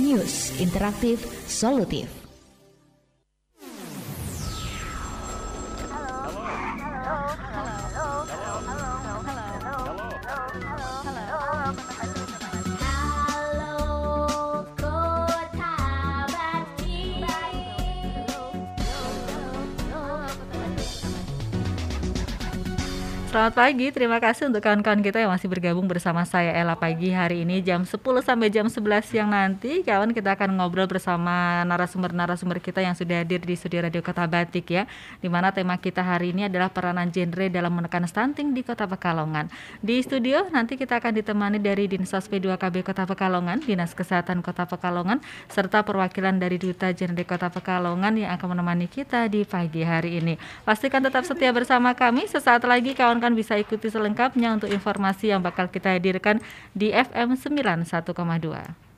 News, interaktif, solutif. Selamat pagi, terima kasih untuk kawan-kawan kita yang masih bergabung bersama saya Ella pagi hari ini jam 10 sampai jam 11 siang nanti. Kawan kita akan ngobrol bersama narasumber-narasumber kita yang sudah hadir di studio Radio Kota Batik ya. Di mana tema kita hari ini adalah peranan genre dalam menekan stunting di Kota Pekalongan. Di studio nanti kita akan ditemani dari Dinsos P2KB Kota Pekalongan, Dinas Kesehatan Kota Pekalongan, serta perwakilan dari Duta Genre Kota Pekalongan yang akan menemani kita di pagi hari ini. Pastikan tetap setia bersama kami. Sesaat lagi kawan kawan bisa ikuti selengkapnya untuk informasi yang bakal kita hadirkan di FM 91,2.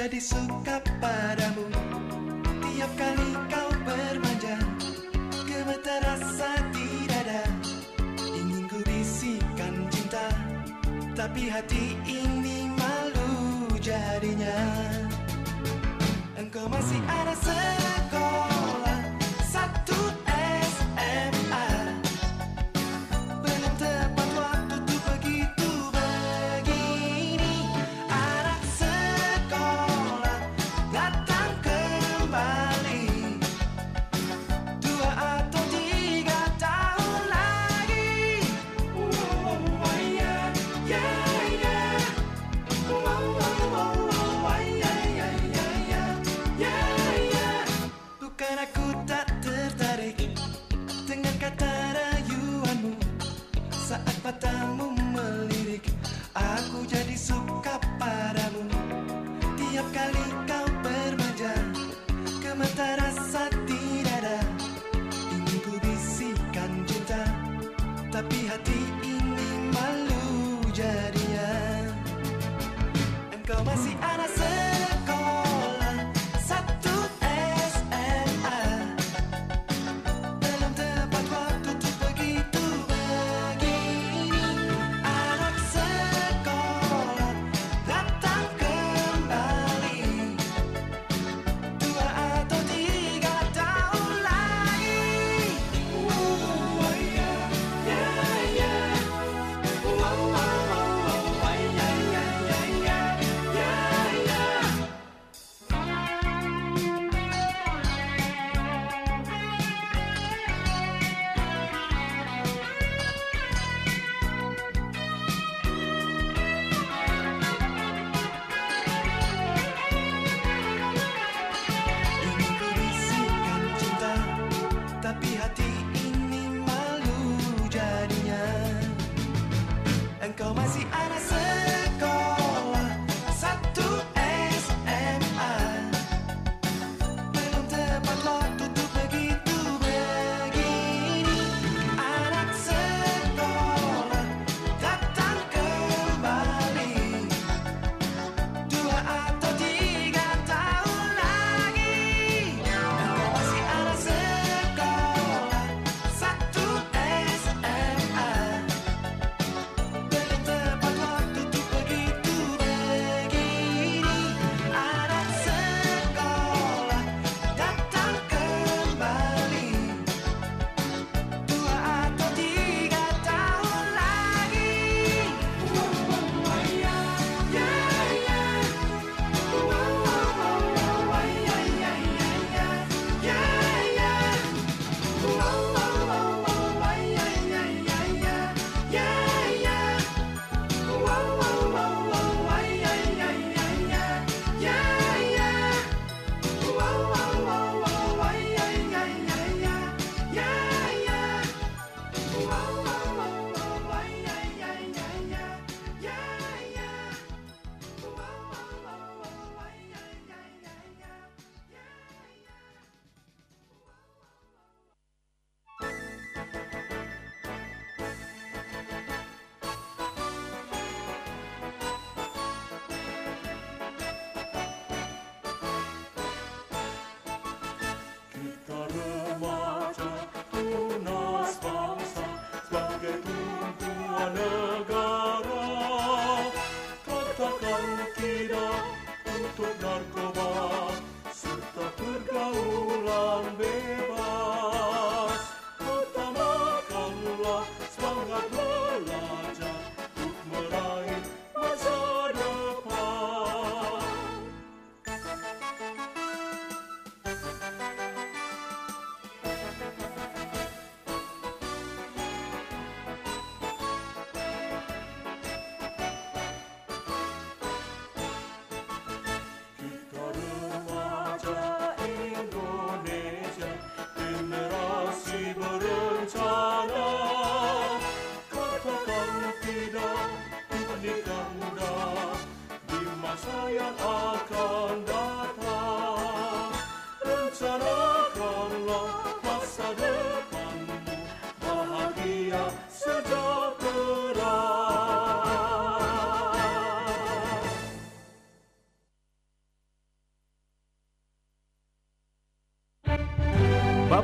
Jadi suka padamu. Tiap kali kau bermanja Gemetar rasa di dada. Ingin ku bisikan cinta Tapi hati ini malu jadinya. Engkau masih ada sekolah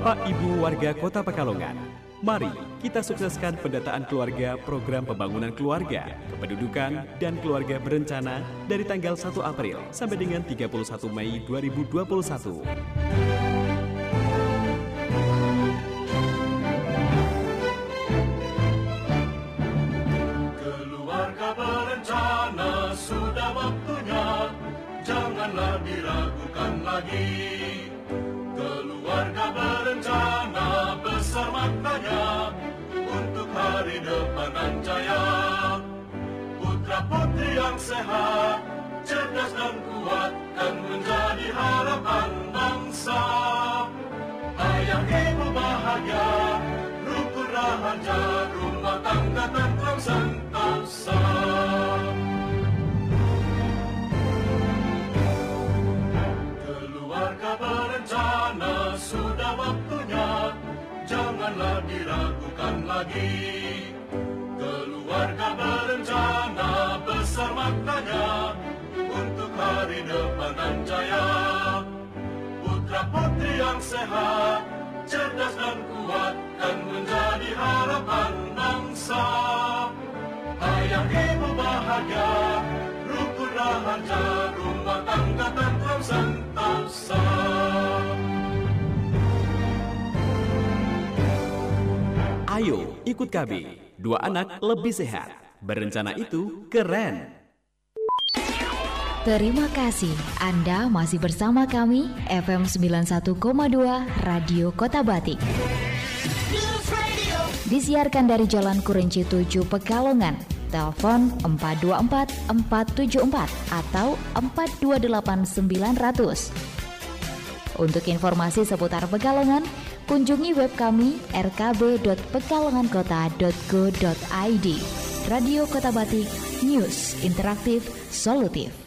Bapak Ibu warga Kota Pekalongan, mari kita sukseskan pendataan keluarga program pembangunan keluarga, kependudukan, dan keluarga berencana dari tanggal 1 April sampai dengan 31 Mei 2021. Janganlah diragukan lagi. Keluarga berencana Besar maknanya. Untuk hari depan dan jaya Putra putri yang sehat Cerdas dan kuat Dan menjadi harapan bangsa. Ayah ibu bahagia Rukun rahaja Rumah tangga tentram sentosa Ayo ikut kami, dua anak lebih sehat. Berencana itu keren. Terima kasih Anda masih bersama kami FM 91,2 Radio Kota Batik. Disiarkan dari Jalan Kurinci 7 Pekalongan. Telepon 424 474 atau 428 900. Untuk informasi seputar Pekalongan, kunjungi web kami rkb.pekalongankota.go.id. Radio Kota Batik, News, Interaktif, Solutif.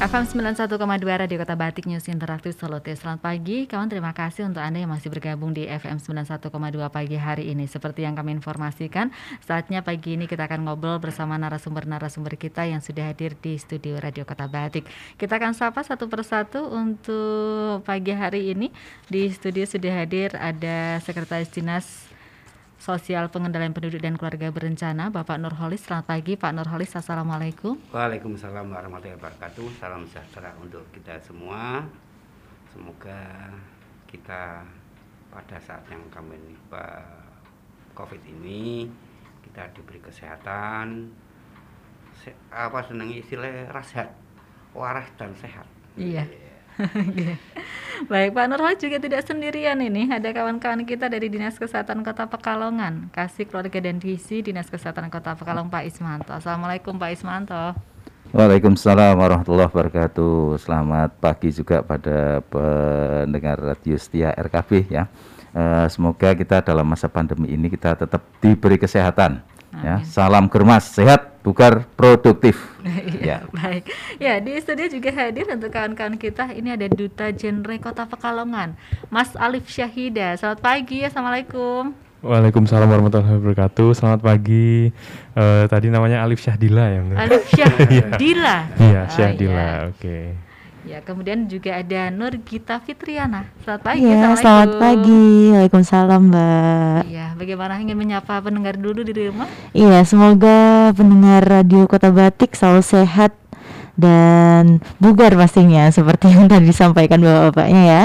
FM 91,2 Radio Kota Batik News Interaktif Solutif. Selamat pagi, kawan. Terima kasih untuk Anda yang masih bergabung di FM 91,2 pagi hari ini. Seperti yang kami informasikan, saatnya pagi ini kita akan ngobrol bersama narasumber-narasumber kita yang sudah hadir di studio Radio Kota Batik. Kita akan sapa satu persatu untuk pagi hari ini. Di studio sudah hadir ada Sekretaris Dinas Sosial Pengendalian Penduduk dan Keluarga Berencana, Bapak Nurholis. Selamat pagi, Pak Nurholis. Assalamualaikum. Waalaikumsalam warahmatullahi wabarakatuh. Salam sejahtera untuk kita semua. Semoga kita pada saat yang kami eh, COVID ini kita diberi kesehatan. Se- apa senangnya istilahnya rasehat, waras dan sehat. Iya. Oke. Baik, Pak Nurholis juga tidak sendirian ini. Ada kawan-kawan kita dari Dinas Kesehatan Kota Pekalongan, Kasih Keluarga dan Gizi Dinas Kesehatan Kota Pekalongan, Pak Ismanto. Assalamualaikum, Pak Ismanto. Waalaikumsalam warahmatullahi wabarakatuh. Selamat pagi juga pada pendengar radio setia RKB ya. Eh, semoga kita dalam masa pandemi ini kita tetap diberi kesehatan. Ya, salam germas, sehat, bugar, produktif. Iya, baik. Ya, di studio juga hadir untuk kawan-kawan kita. Ini ada Duta Genre Kota Pekalongan, Mas Alif Syahida. Selamat pagi, Assalamualaikum. Waalaikumsalam warahmatullahi wabarakatuh. Selamat pagi. Eh, tadi namanya Alif Syahdila ya. benar? Alif Syahdila. Iya, Oh, Syahdila. iya. Oke. Ya, kemudian juga ada Nur Gita Fitriana. Selamat pagi. Iya, selamat pagi. Waalaikumsalam, Mbak. Iya, bagaimana ingin menyapa pendengar dulu di rumah? Iya, semoga pendengar Radio Kota Batik selalu sehat dan bugar pastinya seperti yang tadi disampaikan Bapak-bapaknya ya.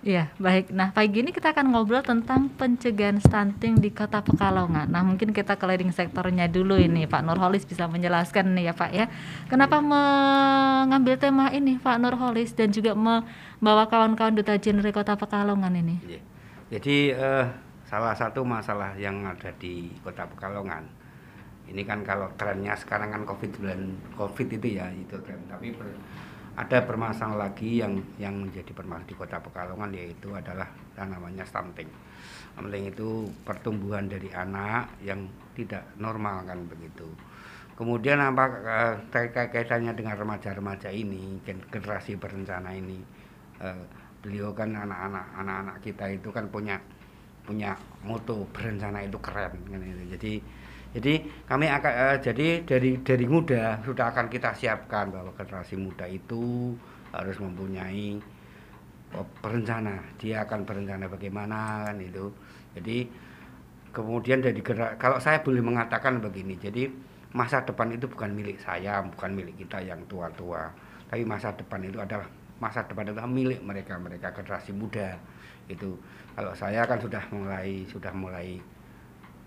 Iya, baik. Nah, pagi ini kita akan ngobrol tentang pencegahan stunting di Kota Pekalongan. Nah, mungkin kita ke leading sektornya dulu ini, Pak Nurholis bisa menjelaskan nih ya, Pak ya. Kenapa mengambil tema ini, Pak Nurholis dan juga membawa kawan-kawan duta genre Kota Pekalongan ini? Iya. Jadi eh, salah satu masalah yang ada di Kota Pekalongan ini kan kalau trennya sekarang kan COVID COVID itu ya itu tren. Tapi ada permasalahan lagi yang yang menjadi permasalahan di Kota Pekalongan yaitu adalah namanya stunting. Stunting itu pertumbuhan dari anak yang tidak normal kan begitu. Kemudian apa eh, terkait kaitannya dengan remaja-remaja ini, gen- generasi berencana ini, eh, beliau kan anak-anak anak-anak kita itu kan punya punya moto berencana itu keren kan itu. Jadi jadi kami akan eh, jadi dari dari muda sudah akan kita siapkan bahwa generasi muda itu harus mempunyai oh, berencana. Dia akan berencana bagaimana kan itu. Jadi kemudian dari kalau saya boleh mengatakan begini. Jadi masa depan itu bukan milik saya, bukan milik kita yang tua-tua. Tapi masa depan itu adalah masa depan itu milik mereka, mereka generasi muda. Itu kalau saya kan sudah mulai sudah mulai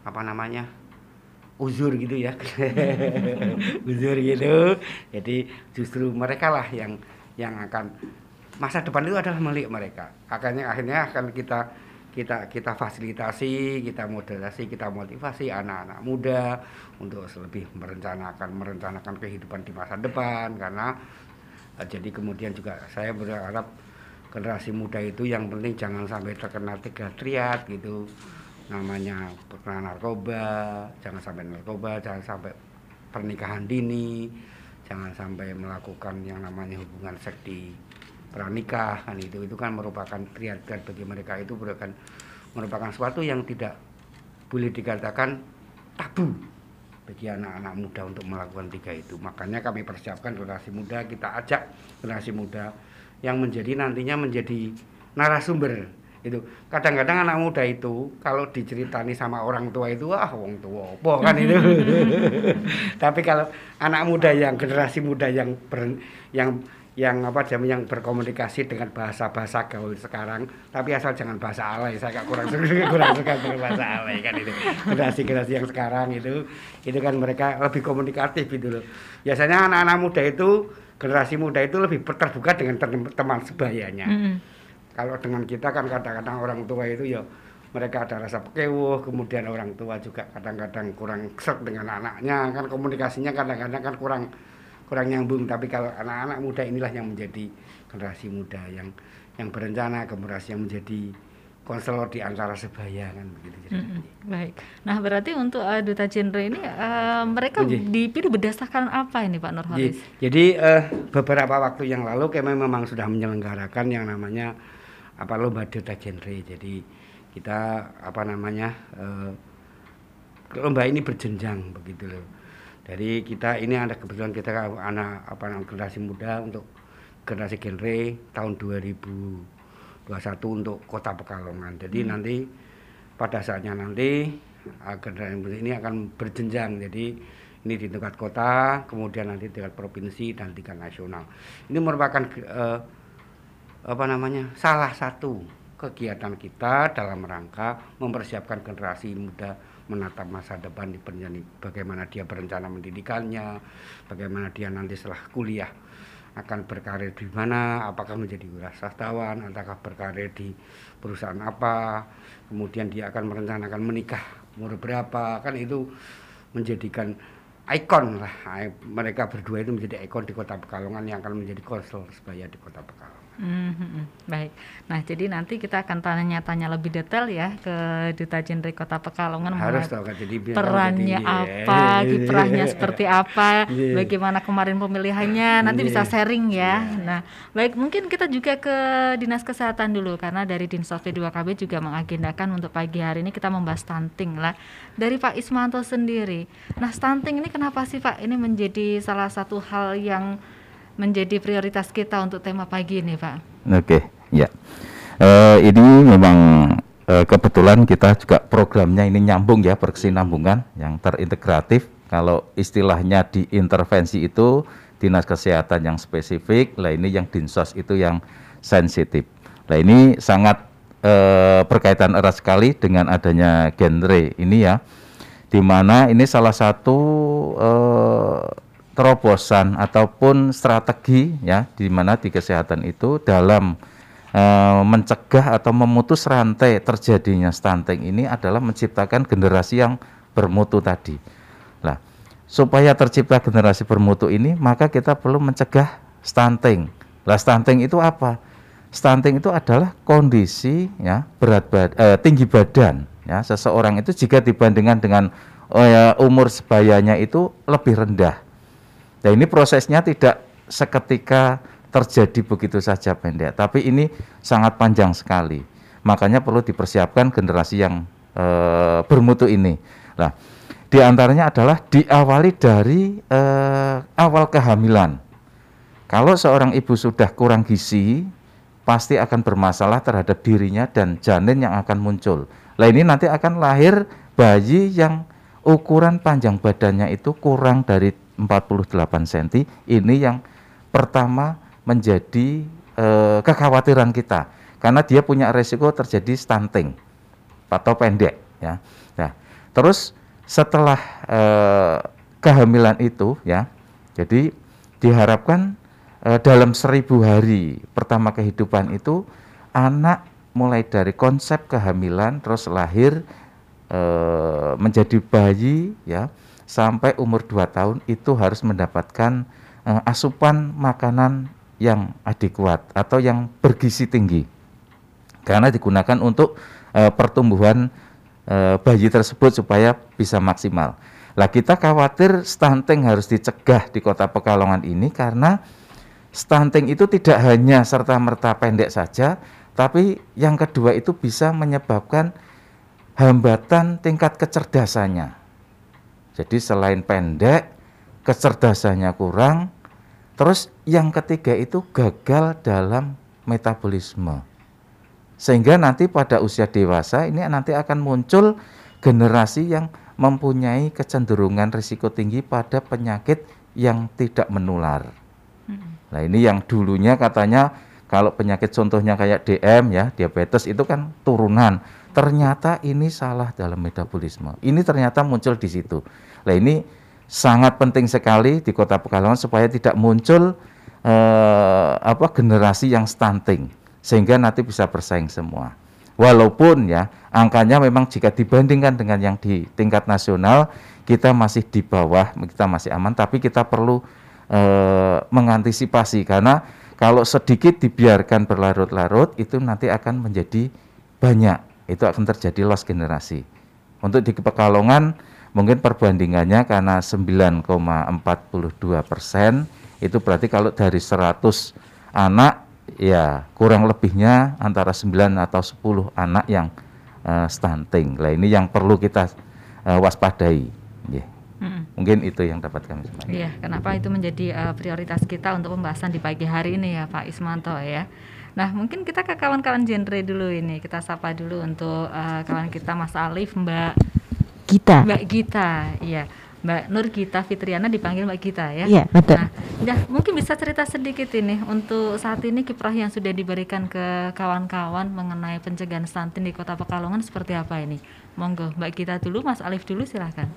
apa namanya? Uzur gitu ya. Uzur gitu. Jadi justru mereka lah yang yang akan masa depan itu adalah milik mereka. Akhirnya akhirnya akan kita kita kita fasilitasi kita moderasi kita motivasi anak-anak muda untuk lebih merencanakan merencanakan kehidupan di masa depan. Karena eh, jadi kemudian juga saya berharap generasi muda itu yang penting jangan sampai terkena tiga triad gitu namanya pernah narkoba, jangan sampai narkoba, jangan sampai pernikahan dini, jangan sampai melakukan yang namanya hubungan seks di kan itu. Itu kan merupakan triad-triad bagi mereka. Itu merupakan merupakan sesuatu yang tidak boleh dikatakan tabu bagi anak-anak muda untuk melakukan tiga itu. Makanya kami persiapkan generasi muda kita ajak generasi muda yang menjadi nantinya menjadi narasumber itu. Kadang-kadang anak muda itu kalau diceritani sama orang tua itu ah wong tua apa? kan itu. Tapi kalau anak muda yang generasi muda yang ber, yang yang apa jam yang berkomunikasi dengan bahasa-bahasa gaul sekarang tapi asal jangan bahasa alay saya agak kurang suka kurang suka dengan bahasa alay kan itu. Generasi-generasi yang sekarang itu itu kan mereka lebih komunikatif gitu loh. Biasanya anak-anak muda itu generasi muda itu lebih terbuka dengan tem- teman sebayanya. Mm-mm. Kalau dengan kita kan kadang-kadang orang tua itu ya mereka ada rasa pekewuh, kemudian orang tua juga kadang-kadang kurang serk dengan anaknya, kan komunikasinya kadang-kadang kan kurang kurang nyambung. Tapi kalau anak-anak muda inilah yang menjadi generasi muda yang yang berencana, generasi yang menjadi konselor di antara sebaya kan begitu. Jadi, Mm-mm. Baik. Nah, berarti untuk uh, duta genre ini uh, mereka Iya. dipilih berdasarkan apa ini Pak Jadi, Nurholis? jadi eh, beberapa waktu yang lalu kami memang sudah menyelenggarakan yang namanya apa lomba duta genre. Jadi kita apa namanya eh, lomba ini berjenjang begitu loh. Dari kita ini ada kebetulan kita anak apa namanya generasi muda untuk generasi genre tahun 2021 untuk Kota Pekalongan. Jadi nanti pada saatnya nanti uh, generasi muda ini akan berjenjang. Jadi ini di tingkat kota, kemudian nanti tingkat provinsi dan tingkat nasional. Ini merupakan eh, apa namanya salah satu kegiatan kita dalam rangka mempersiapkan generasi muda menatap masa depan di bagaimana dia berencana pendidikannya, bagaimana dia nanti setelah kuliah akan berkarir di mana, apakah menjadi wirausahawan, apakah berkarir di perusahaan apa, kemudian dia akan merencanakan menikah umur berapa, kan itu menjadikan ikon lah mereka berdua itu menjadi ikon di kota Pekalongan yang akan menjadi konselor sebaya di kota Pekalongan. Mhm, Baik. Nah, jadi nanti kita akan tanya-tanya lebih detail ya ke Duta Genre Kota Pekalongan Harus tahu kan jadi biar perannya jadi- apa, kiprahnya seperti apa, Iya. bagaimana kemarin pemilihannya, nanti bisa Iya. sharing ya. Nah, baik mungkin kita juga ke Dinas Kesehatan dulu karena dari Dinsos P2KB juga mengagendakan untuk pagi hari ini kita membahas stunting lah. Dari Pak Ismanto sendiri. Nah, stunting ini kenapa sih Pak ini menjadi salah satu hal yang menjadi prioritas kita untuk tema pagi ini, Pak? Oke, ya. Eh, ini memang eh, kebetulan kita juga programnya ini nyambung ya, berkesinambungan yang terintegratif. Kalau istilahnya di intervensi itu dinas kesehatan yang spesifik, lah ini yang dinsos itu yang sensitif. Nah ini sangat eh, berkaitan erat sekali dengan adanya genre ini ya, di mana ini salah satu eh, terobosan ataupun strategi ya, di mana di kesehatan itu dalam eh, mencegah atau memutus rantai terjadinya stunting ini adalah menciptakan generasi yang bermutu tadi. Nah, supaya tercipta generasi bermutu ini, maka kita perlu mencegah stunting. Lah stunting itu apa? Stunting itu adalah kondisi ya berat bad, eh, tinggi badan ya seseorang itu jika dibandingkan dengan ya, umur sebayanya itu lebih rendah. Nah ini prosesnya tidak seketika terjadi begitu saja pendek, tapi ini sangat panjang sekali. Makanya perlu dipersiapkan generasi yang eh, bermutu ini. Nah, di antaranya adalah diawali dari eh, awal kehamilan. Kalau seorang ibu sudah kurang gizi, pasti akan bermasalah terhadap dirinya dan janin yang akan muncul. Nah ini nanti akan lahir bayi yang ukuran panjang badannya itu kurang dari 48 cm. Ini yang pertama menjadi eh, kekhawatiran kita karena dia punya resiko terjadi stunting atau pendek ya. Nah, terus setelah eh, kehamilan itu ya, jadi diharapkan eh, dalam seribu hari pertama kehidupan itu anak mulai dari konsep kehamilan terus lahir eh, menjadi bayi ya sampai umur 2 tahun itu harus mendapatkan eh, asupan makanan yang adekuat atau yang bergizi tinggi karena digunakan untuk eh, pertumbuhan eh, bayi tersebut supaya bisa maksimal. Lah kita khawatir stunting harus dicegah di Kota Pekalongan ini karena stunting itu tidak hanya serta merta pendek saja, tapi yang kedua itu bisa menyebabkan hambatan tingkat kecerdasannya. Jadi selain pendek, kecerdasannya kurang, terus yang ketiga itu gagal dalam metabolisme. Sehingga nanti pada usia dewasa ini nanti akan muncul generasi yang mempunyai kecenderungan risiko tinggi pada penyakit yang tidak menular. Nah ini yang dulunya katanya kalau penyakit contohnya kayak DM ya, diabetes itu kan turunan. Ternyata ini salah dalam metabolisme. Ini ternyata muncul di situ. Nah ini sangat penting sekali di Kota Pekalongan supaya tidak muncul eh, apa generasi yang stunting sehingga nanti bisa bersaing semua. Walaupun ya angkanya memang jika dibandingkan dengan yang di tingkat nasional kita masih di bawah, kita masih aman, tapi kita perlu e, mengantisipasi karena kalau sedikit dibiarkan berlarut-larut itu nanti akan menjadi banyak, itu akan terjadi loss generasi. Untuk di Pekalongan mungkin perbandingannya karena 9,42 persen itu berarti kalau dari 100 anak ya kurang lebihnya antara 9 atau 10 anak yang uh, stunting. Lah ini yang perlu kita uh, waspadai. Yeah. Hmm. Mungkin itu yang dapat kami sampaikan. Iya, kenapa itu menjadi uh, prioritas kita untuk pembahasan di pagi hari ini ya Pak Ismanto ya. Nah, mungkin kita ke kawan-kawan genre dulu ini. Kita sapa dulu untuk uh, kawan kita Mas Alif, Mbak Kita. Mbak Gita, iya. Mbak Nur Gita Fitriana dipanggil Mbak Gita ya. Iya, betul. Nah, ya, mungkin bisa cerita sedikit ini untuk saat ini kiprah yang sudah diberikan ke kawan-kawan mengenai pencegahan stunting di Kota Pekalongan seperti apa ini? Monggo Mbak Gita dulu, Mas Alif dulu silahkan.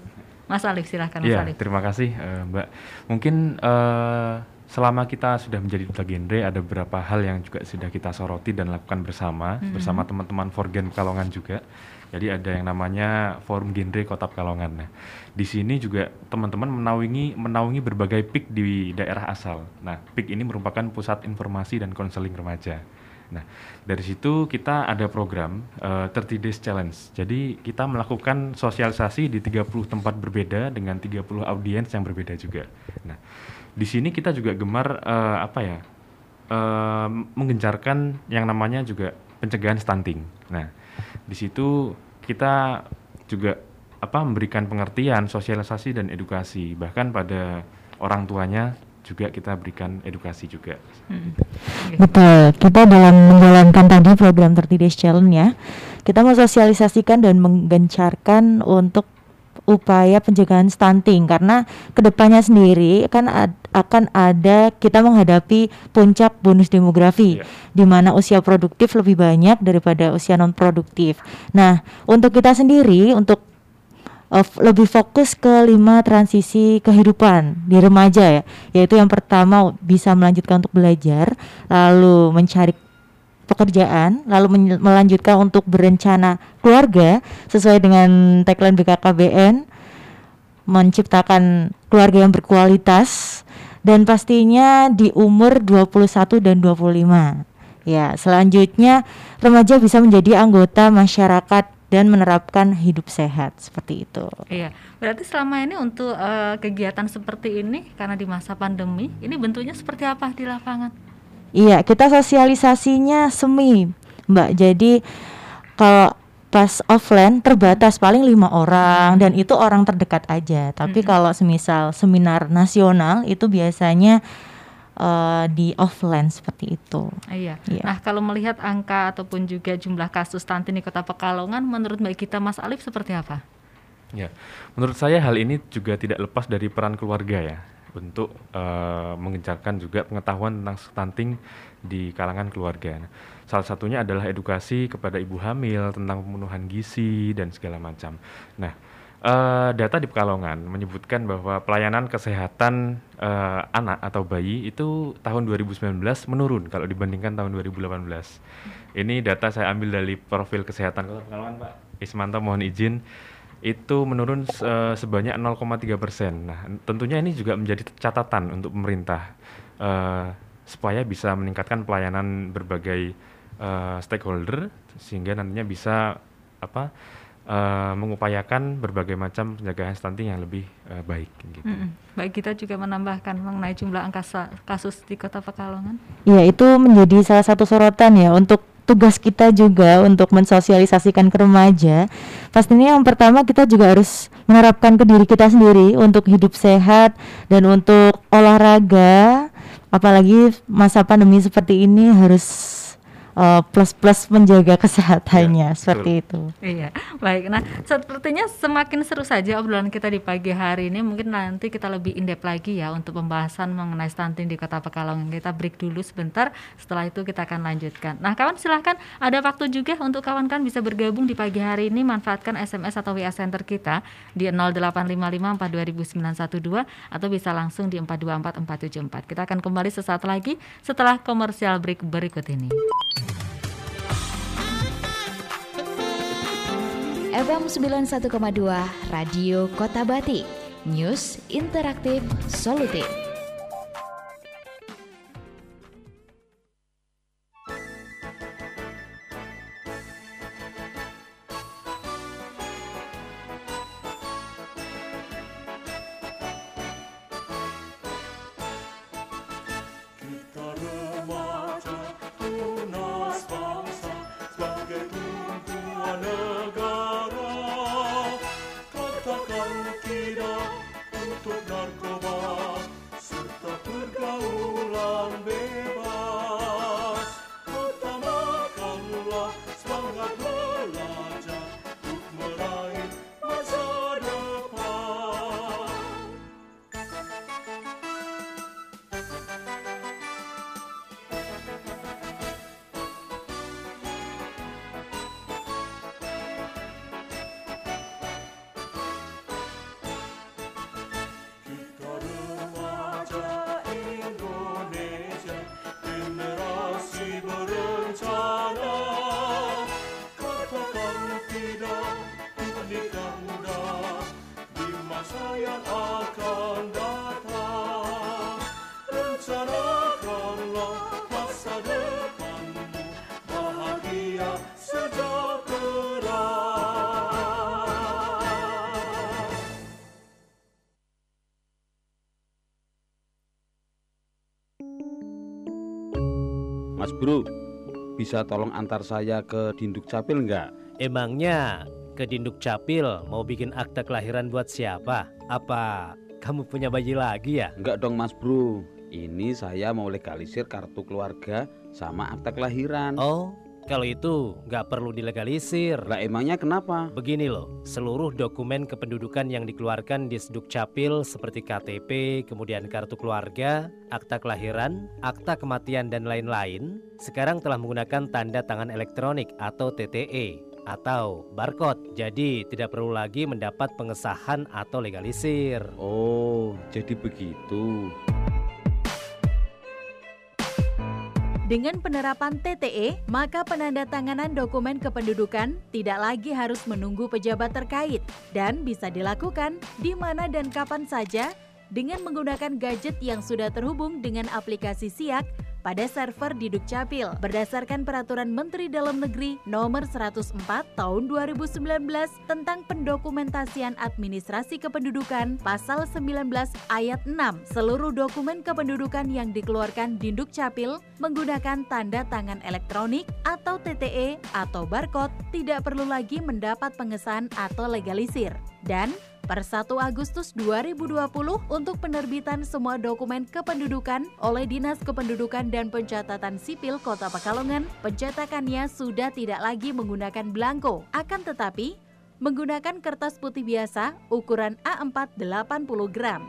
Mas Alif silahkan Mas Iya, Alif. terima kasih eh, Mbak. Mungkin eh, selama kita sudah menjadi duta genre ada beberapa hal yang juga sudah kita soroti dan lakukan bersama Mhm. bersama teman-teman Forgen Pekalongan juga. Jadi ada yang namanya Forum Genre Kota Pekalongan. Nah, di sini juga teman-teman menaungi menaungi berbagai PIK di daerah asal. Nah, PIK ini merupakan pusat informasi dan konseling remaja. Nah, dari situ kita ada program eh, 30 Days Challenge. Jadi kita melakukan sosialisasi di 30 tempat berbeda dengan 30 audiens yang berbeda juga. Nah, di sini kita juga gemar eh, apa ya? eh, menggencarkan yang namanya juga pencegahan stunting. Nah, di situ kita juga apa memberikan pengertian, sosialisasi dan edukasi. Bahkan pada orang tuanya juga kita berikan edukasi juga. Hmm. Betul, kita dalam menjalankan tadi program 30 Days Challenge ya, kita mensosialisasikan dan menggencarkan untuk upaya pencegahan stunting karena ke depannya sendiri kan ad- akan ada kita menghadapi puncak bonus demografi Iya. di mana usia produktif lebih banyak daripada usia non produktif. Nah, untuk kita sendiri untuk uh, lebih fokus ke lima transisi kehidupan di remaja ya, yaitu yang pertama bisa melanjutkan untuk belajar, lalu mencari pekerjaan, lalu melanjutkan untuk berencana keluarga sesuai dengan tagline BKKBN, menciptakan keluarga yang berkualitas dan pastinya di umur 21 dan 25. Ya, selanjutnya remaja bisa menjadi anggota masyarakat dan menerapkan hidup sehat seperti itu. Iya, berarti selama ini untuk eh, kegiatan seperti ini karena di masa pandemi, ini bentuknya seperti apa di lapangan? Iya, kita sosialisasinya semi, Mbak. Jadi kalau pas offline terbatas paling lima orang dan itu orang terdekat aja. Tapi kalau semisal seminar nasional itu biasanya eh, di offline seperti itu. Iya. Iya. Nah, kalau melihat angka ataupun juga jumlah kasus stunting di Kota Pekalongan, menurut Mbak Gita Mas Alif seperti apa? Ya, menurut saya hal ini juga tidak lepas dari peran keluarga ya untuk eh, mengencarkan juga pengetahuan tentang stunting di kalangan keluarga. Nah, salah satunya adalah edukasi kepada ibu hamil tentang pemenuhan gizi dan segala macam. Nah, eh, data di Pekalongan menyebutkan bahwa pelayanan kesehatan eh, anak atau bayi itu tahun 2019 menurun kalau dibandingkan tahun 2018. Ini data saya ambil dari profil kesehatan Kota Pekalongan, Pak Ismanto mohon izin itu menurun eh, sebanyak 0,3 persen. Nah, tentunya ini juga menjadi catatan untuk pemerintah eh, supaya bisa meningkatkan pelayanan berbagai eh, stakeholder sehingga nantinya bisa apa eh, mengupayakan berbagai macam pencegahan stunting yang lebih eh, baik. Gitu. Mm-mm. Mbak Gita juga menambahkan mengenai jumlah angka kasus di Kota Pekalongan. Ya, itu menjadi salah satu sorotan ya untuk tugas kita juga untuk mensosialisasikan ke remaja. Pastinya yang pertama kita juga harus menerapkan ke diri kita sendiri untuk hidup sehat dan untuk olahraga. Apalagi masa pandemi seperti ini harus uh, plus-plus menjaga kesehatannya Ya, seperti itu. Iya, baik. Nah, sepertinya semakin seru saja obrolan kita di pagi hari ini. Mungkin nanti kita lebih in-depth lagi ya untuk pembahasan mengenai stunting di Kota Pekalongan. Kita break dulu sebentar. Setelah itu kita akan lanjutkan. Nah, kawan silahkan ada waktu juga untuk kawan-kawan bisa bergabung di pagi hari ini. Manfaatkan SMS atau WA Center kita di 0855420912 atau bisa langsung di 424474. Kita akan kembali sesaat lagi setelah komersial break berikut ini. FM 91,2 Radio Kota Batik. News interaktif solutif. Bro, bisa tolong antar saya ke Dinduk Capil nggak? Emangnya ke Dinduk Capil mau bikin akte kelahiran buat siapa? Apa kamu punya bayi lagi ya? Enggak dong Mas Bro, ini saya mau legalisir kartu keluarga sama akta kelahiran. Oh, kalau itu nggak perlu dilegalisir. Lah emangnya kenapa? Begini loh, seluruh dokumen kependudukan yang dikeluarkan di Sdukcapil seperti KTP, kemudian kartu keluarga, akta kelahiran, akta kematian dan lain-lain, sekarang telah menggunakan tanda tangan elektronik atau TTE atau barcode. Jadi tidak perlu lagi mendapat pengesahan atau legalisir. Oh, jadi begitu. Dengan penerapan TTE, maka penandatanganan dokumen kependudukan tidak lagi harus menunggu pejabat terkait dan bisa dilakukan di mana dan kapan saja dengan menggunakan gadget yang sudah terhubung dengan aplikasi SIAK pada server di Dukcapil. Berdasarkan peraturan Menteri Dalam Negeri nomor 104 tahun 2019 tentang pendokumentasian administrasi kependudukan pasal 19 ayat 6 seluruh dokumen kependudukan yang dikeluarkan di Dukcapil menggunakan tanda tangan elektronik atau TTE atau barcode tidak perlu lagi mendapat pengesahan atau legalisir. Dan per 1 Agustus 2020 untuk penerbitan semua dokumen kependudukan oleh Dinas Kependudukan dan Pencatatan Sipil Kota Pekalongan, pencetakannya sudah tidak lagi menggunakan belangko. Akan tetapi, menggunakan kertas putih biasa ukuran A4 80 gram.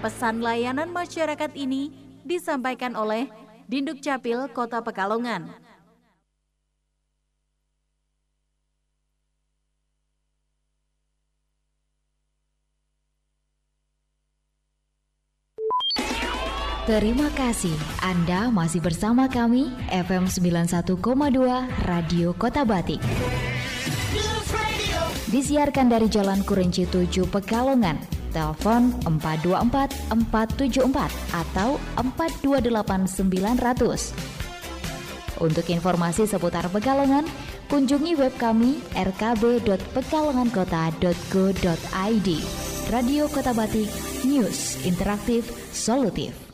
Pesan layanan masyarakat ini disampaikan oleh Dinduk Capil Kota Pekalongan. Terima kasih Anda masih bersama kami FM 91,2 Radio Kota Batik. Disiarkan dari Jalan Kurinci 7 Pekalongan. Telepon 424 474 atau 428 900. Untuk informasi seputar Pekalongan, kunjungi web kami rkb.pekalongankota.go.id. Radio Kota Batik, News Interaktif Solutif.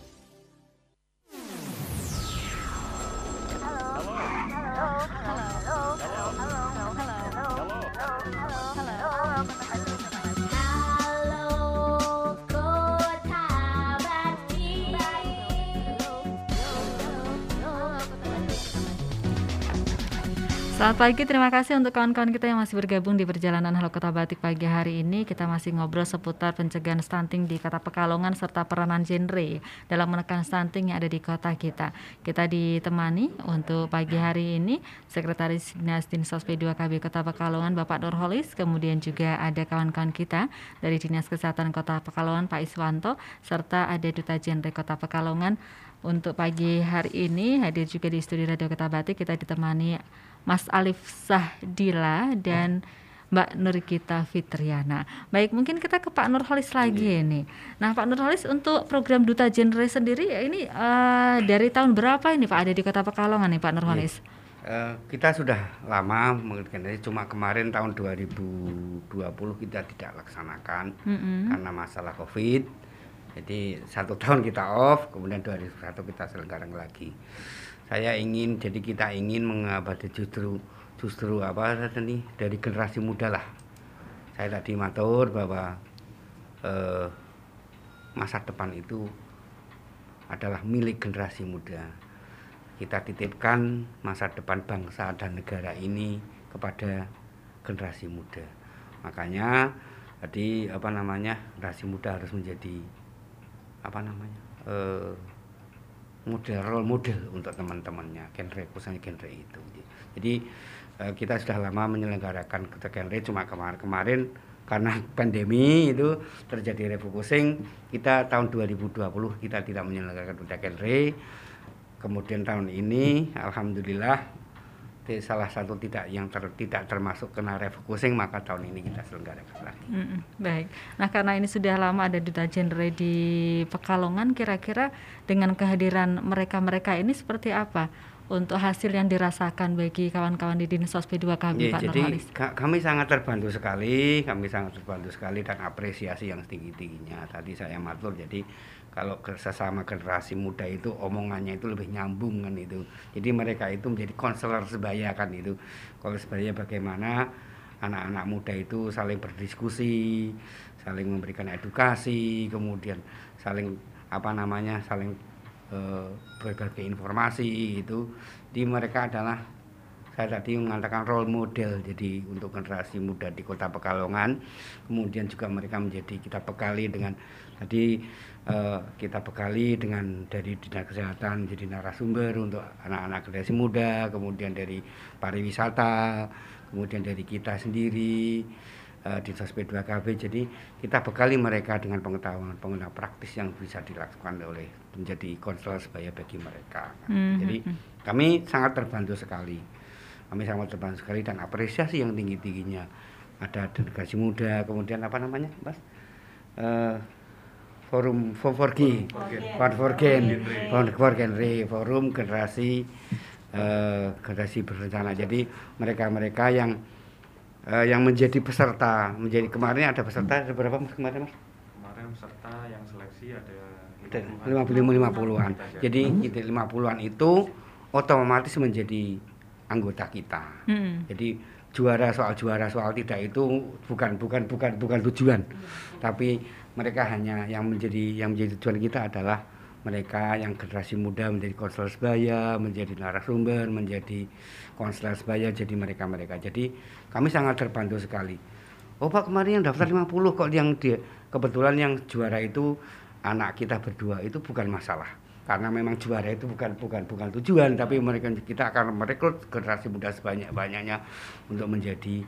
Selamat pagi, terima kasih untuk kawan-kawan kita yang masih bergabung di perjalanan Halo Kota Batik pagi hari ini. Kita masih ngobrol seputar pencegahan stunting di Kota Pekalongan serta peranan genre dalam menekan stunting yang ada di kota kita. Kita ditemani untuk pagi hari ini Sekretaris Dinas Dinsos P2 KB Kota Pekalongan Bapak Nurholis, kemudian juga ada kawan-kawan kita dari Dinas Kesehatan Kota Pekalongan Pak Iswanto serta ada Duta Genre Kota Pekalongan. Untuk pagi hari ini hadir juga di studio Radio Kota Batik kita ditemani Mas Alif Sahdila dan Mbak Nurikita Fitriana. Baik, mungkin kita ke Pak Nurholis lagi ini. Nah, Pak Nurholis untuk program Duta Genre sendiri ya ini eh, dari tahun berapa ini Pak ada di Kota Pekalongan nih Pak Nurholis? Eh, kita sudah lama mengerjakan ini cuma kemarin tahun 2020 kita tidak laksanakan Mm-mm. karena masalah covid jadi satu tahun kita off kemudian 2021 kita selenggarakan lagi saya ingin jadi kita ingin mengabadi justru justru apa tadi dari generasi muda lah saya tadi matur bahwa eh, masa depan itu adalah milik generasi muda kita titipkan masa depan bangsa dan negara ini kepada generasi muda. Makanya tadi apa namanya generasi muda harus menjadi apa namanya eh, model role model untuk teman-temannya genre khususnya genre itu. Jadi eh, kita sudah lama menyelenggarakan genre cuma kemarin-kemarin karena pandemi itu terjadi refocusing kita tahun 2020 kita tidak menyelenggarakan genre kemudian tahun ini alhamdulillah di salah satu tidak yang ter- tidak termasuk kena refocusing maka tahun ini kita selenggarakan lagi. Mm-mm, baik. Nah, karena ini sudah lama ada duta genre di Pekalongan, kira-kira dengan kehadiran mereka-mereka ini seperti apa untuk hasil yang dirasakan bagi kawan-kawan di Dinas Sos P2 KB, Ya, Pak jadi ka- kami sangat terbantu sekali, kami sangat terbantu sekali dan apresiasi yang tinggi-tingginya. Tadi saya matur, jadi kalau sesama generasi muda itu omongannya itu lebih nyambung kan itu. Jadi mereka itu menjadi konselor sebaya kan itu. Kalau sebaya bagaimana anak-anak muda itu saling berdiskusi, saling memberikan edukasi, kemudian saling apa namanya saling eh, berbagi informasi itu. Di mereka adalah saya tadi mengatakan role model jadi untuk generasi muda di Kota Pekalongan. Kemudian juga mereka menjadi kita bekali dengan tadi eh, kita bekali dengan dari dinas kesehatan menjadi narasumber untuk anak-anak generasi muda, kemudian dari pariwisata, kemudian dari kita sendiri eh, di Sosmed 2KB. Jadi kita bekali mereka dengan pengetahuan pengetahuan praktis yang bisa dilakukan oleh menjadi konselor sebaya bagi mereka. Mhm. Jadi kami sangat terbantu sekali. Kami sangat terbantu sekali dan apresiasi yang tinggi tingginya. Ada delegasi muda, kemudian apa namanya, Mas? Eh, forum Forgen, Forgen, Forgen, forum generasi eh, generasi berencana. Jadi mereka-mereka yang eh, yang menjadi peserta, menjadi kemarin ada peserta ada berapa Mas kemarin Mas? Kemarin peserta yang seleksi ada lima puluh lima puluhan. Jadi itu lima puluhan itu otomatis menjadi anggota kita. Hmm. Jadi juara soal juara soal tidak itu bukan bukan bukan bukan tujuan, tapi mereka hanya yang menjadi yang menjadi tujuan kita adalah mereka yang generasi muda menjadi konselor sebaya, menjadi narasumber, menjadi konselor sebaya, jadi mereka mereka. Jadi kami sangat terbantu sekali. Oh Pak kemarin yang daftar 50 kok yang dia kebetulan yang juara itu anak kita berdua itu bukan masalah karena memang juara itu bukan bukan bukan tujuan tapi mereka kita akan merekrut generasi muda sebanyak banyaknya untuk menjadi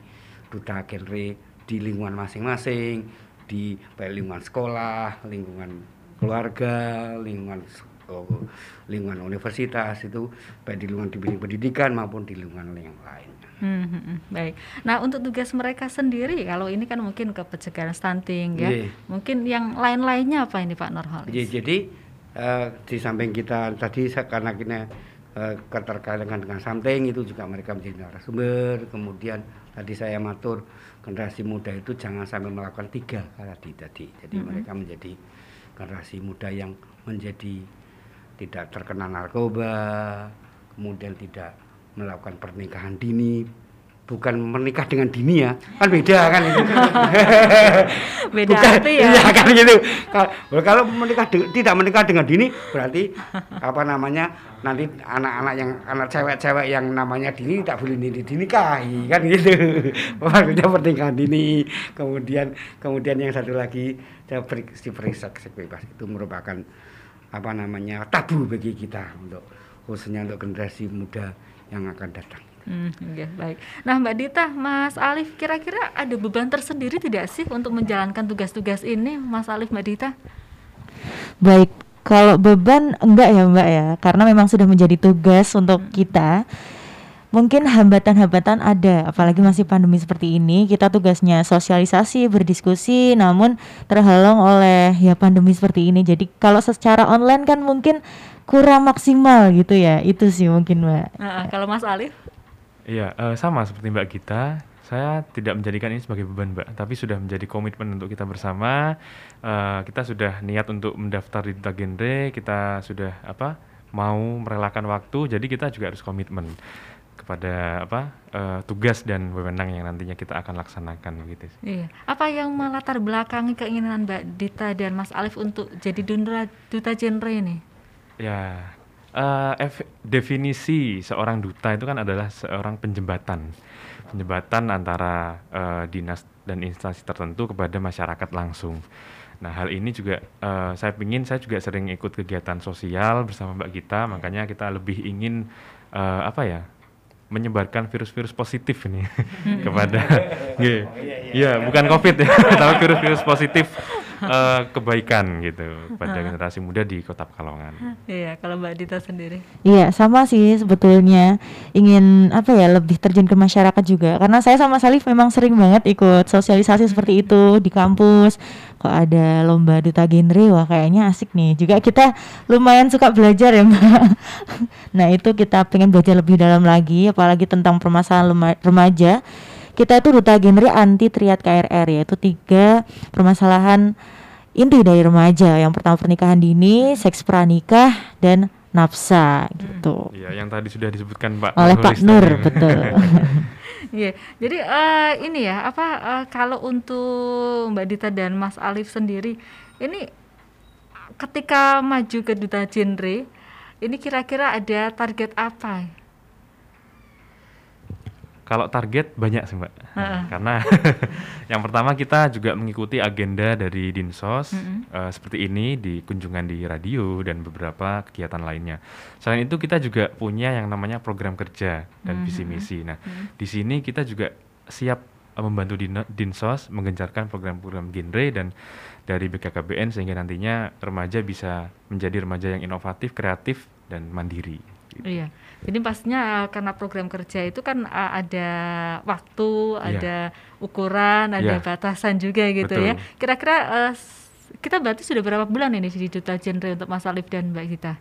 duta genre di lingkungan masing-masing di baik lingkungan sekolah lingkungan keluarga lingkungan lingkungan universitas itu baik di lingkungan di bidang pendidikan maupun di lingkungan yang lain Hmm, hmm, hmm, baik. Nah untuk tugas mereka sendiri, kalau ini kan mungkin ke pencegahan stunting ya, Iya. mungkin yang lain-lainnya apa ini Pak Nurholis? Jadi, jadi eh, di samping kita tadi karena kita eh, keterkaitan dengan something itu juga mereka menjadi narasumber. Kemudian tadi saya matur generasi muda itu jangan sampai melakukan tiga tadi tadi. Jadi Mhm. mereka menjadi generasi muda yang menjadi tidak terkena narkoba, kemudian tidak melakukan pernikahan dini. Bukan menikah dengan dini ya, kan beda kan itu. Beda Bukan, arti ya. Iya kan gitu. Kalau, kalau menikah de- tidak menikah dengan dini berarti apa namanya nanti anak-anak yang anak cewek-cewek yang namanya dini tak boleh dini dinikahi kan gitu. Maksudnya pernikahan dini. Kemudian kemudian yang satu lagi diberi seks bebas itu merupakan apa namanya tabu bagi kita untuk khususnya untuk generasi muda yang akan datang. Hmm, oke, baik. Nah, Mbak Dita, Mas Alif, kira-kira ada beban tersendiri tidak sih untuk menjalankan tugas-tugas ini, Mas Alif, Mbak Dita? Baik, kalau beban enggak ya Mbak ya, karena memang sudah menjadi tugas untuk kita. Mungkin hambatan-hambatan ada, apalagi masih pandemi seperti ini. Kita tugasnya sosialisasi, berdiskusi, namun terhalang oleh ya pandemi seperti ini. Jadi kalau secara online kan mungkin kurang maksimal gitu ya. Itu sih mungkin Mbak. Nah, kalau Mas Alif? Iya, eh, sama seperti Mbak Gita. Saya tidak menjadikan ini sebagai beban, Mbak, tapi sudah menjadi komitmen untuk kita bersama. Eh, kita sudah niat untuk mendaftar di Duta Genre, kita sudah apa? mau merelakan waktu, jadi kita juga harus komitmen kepada apa? eh, tugas dan wewenang yang nantinya kita akan laksanakan gitu. sih. Iya. Apa yang melatar belakangi keinginan Mbak Dita dan Mas Alif untuk jadi duta, duta genre ini? Ya, ef- definisi seorang duta itu kan adalah seorang penjembatan, penjembatan antara eh, dinas dan instansi tertentu kepada masyarakat langsung. Nah, hal ini juga eh, saya ingin, saya juga sering ikut kegiatan sosial bersama Mbak Gita, makanya kita lebih ingin eh, apa ya, menyebarkan virus-virus positif ini kepada. Iya, bukan COVID ya, tapi virus-virus positif eh, kebaikan gitu pada generasi muda di Kota Pekalongan. Iya, kalau Mbak Dita sendiri. Iya, sama sih sebetulnya ingin apa ya lebih terjun ke masyarakat juga. Karena saya sama Salif memang sering banget ikut sosialisasi seperti itu di kampus. Kok ada lomba duta genre, wah kayaknya asik nih. Juga kita lumayan suka belajar ya, Mbak. nah, itu kita pengen belajar lebih dalam lagi apalagi tentang permasalahan remaja. Kita itu duta genre anti triad KRR yaitu tiga permasalahan inti dari remaja. Yang pertama pernikahan dini, seks pranikah, dan nafsa gitu. Iya, yang tadi sudah disebutkan Pak Oleh Pak Nur, tadi. betul. Iya, jadi eh, ini ya apa eh, kalau untuk Mbak Dita dan Mas Alif sendiri ini ketika maju ke duta genre ini kira-kira ada target apa? Kalau target banyak sih mbak, Heeh. karena yang pertama kita juga mengikuti agenda dari Dinsos Mm-mm. eh, seperti ini di kunjungan di radio dan beberapa kegiatan lainnya. Selain itu kita juga punya yang namanya program kerja dan Mhm. visi misi. Nah Mhm. di sini kita juga siap eh, membantu Dinsos menggencarkan program-program genre dan dari BKKBN sehingga nantinya remaja bisa menjadi remaja yang inovatif, kreatif dan mandiri. gitu. Iya. Jadi pastinya uh, karena program kerja itu kan uh, ada waktu, Iya. ada ukuran, ada Iya. batasan juga gitu ya. Betul. Kira-kira uh, kita berarti sudah berapa bulan ini di Duta Genre untuk Mas Alif dan Mbak Gita?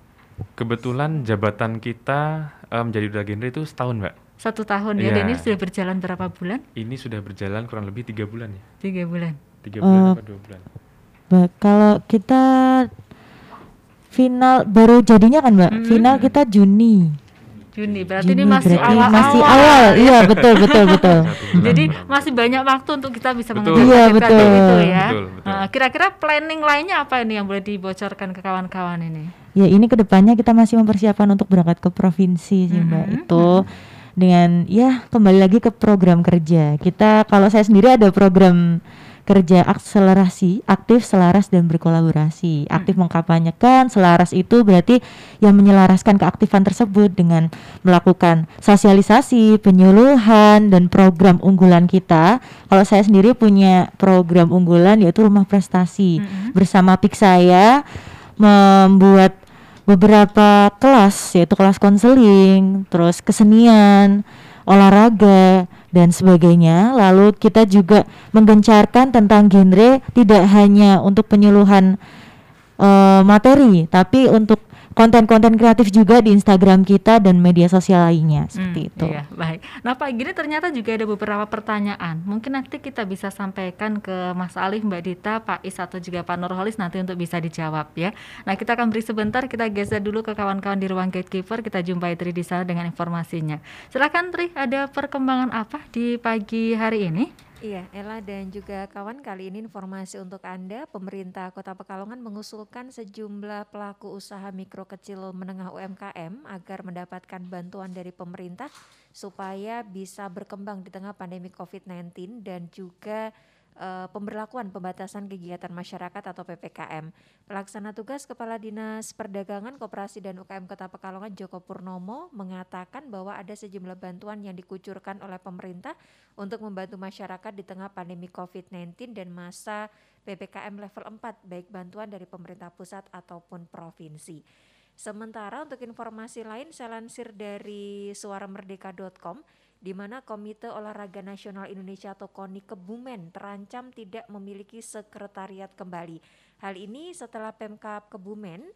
Kebetulan jabatan kita eh, menjadi duta genre itu setahun mbak. Satu tahun ya, dan Iya. ini sudah berjalan berapa bulan? Ini sudah berjalan kurang lebih tiga bulan ya. Tiga bulan. Tiga bulan Eh, apa dua bulan? Mbak, kalau kita final baru jadinya kan Mbak, Mm-mm. final kita Juni. Juni, berarti ini Juni, masih berarti awal-awal. masih awal, iya betul betul betul. Jadi masih banyak waktu untuk kita bisa mengejar Iya, target betul. itu ya. Betul, betul. Nah, kira-kira planning lainnya apa ini yang boleh dibocorkan ke kawan-kawan ini? Ya ini ke depannya kita masih mempersiapkan untuk berangkat ke provinsi sih Mbak. Mhm, Itu dengan ya kembali lagi ke program kerja. Kita kalau saya sendiri ada program kerja akselerasi, aktif, selaras dan berkolaborasi. Aktif mengkampanyekan, selaras itu berarti yang menyelaraskan keaktifan tersebut dengan melakukan sosialisasi, penyuluhan dan program unggulan kita. Kalau saya sendiri punya program unggulan yaitu rumah prestasi. Bersama PIK saya membuat beberapa kelas yaitu kelas konseling, terus kesenian, olahraga dan sebagainya. Lalu kita juga menggencarkan tentang genre tidak hanya untuk penyuluhan eh, materi, tapi untuk konten-konten kreatif juga di Instagram kita dan media sosial lainnya seperti Hmm, itu. Iya, baik. Nah, Pak Gini ternyata juga ada beberapa pertanyaan. Mungkin nanti kita bisa sampaikan ke Mas Alif, Mbak Dita, Pak Is atau juga Pak Nurholis nanti untuk bisa dijawab ya. Nah, kita akan beri sebentar, kita geser dulu ke kawan-kawan di ruang gatekeeper, kita jumpai Tri di sana dengan informasinya. Silakan Tri, ada perkembangan apa di pagi hari ini? Iya, Ella dan juga kawan, kali ini informasi untuk Anda, pemerintah Kota Pekalongan mengusulkan sejumlah pelaku usaha mikro kecil menengah UMKM agar mendapatkan bantuan dari pemerintah supaya bisa berkembang di tengah pandemi COVID-19 dan juga eh, pemberlakuan pembatasan kegiatan masyarakat atau PPKM. Pelaksana tugas Kepala Dinas Perdagangan, Koperasi dan UKM Kota Pekalongan Joko Purnomo mengatakan bahwa ada sejumlah bantuan yang dikucurkan oleh pemerintah untuk membantu masyarakat di tengah pandemi COVID-19 dan masa PPKM level 4 baik bantuan dari pemerintah pusat ataupun provinsi. Sementara untuk informasi lain saya lansir dari suaramerdeka.com di mana Komite Olahraga Nasional Indonesia atau KONI Kebumen terancam tidak memiliki sekretariat kembali. Hal ini setelah Pemkap Kebumen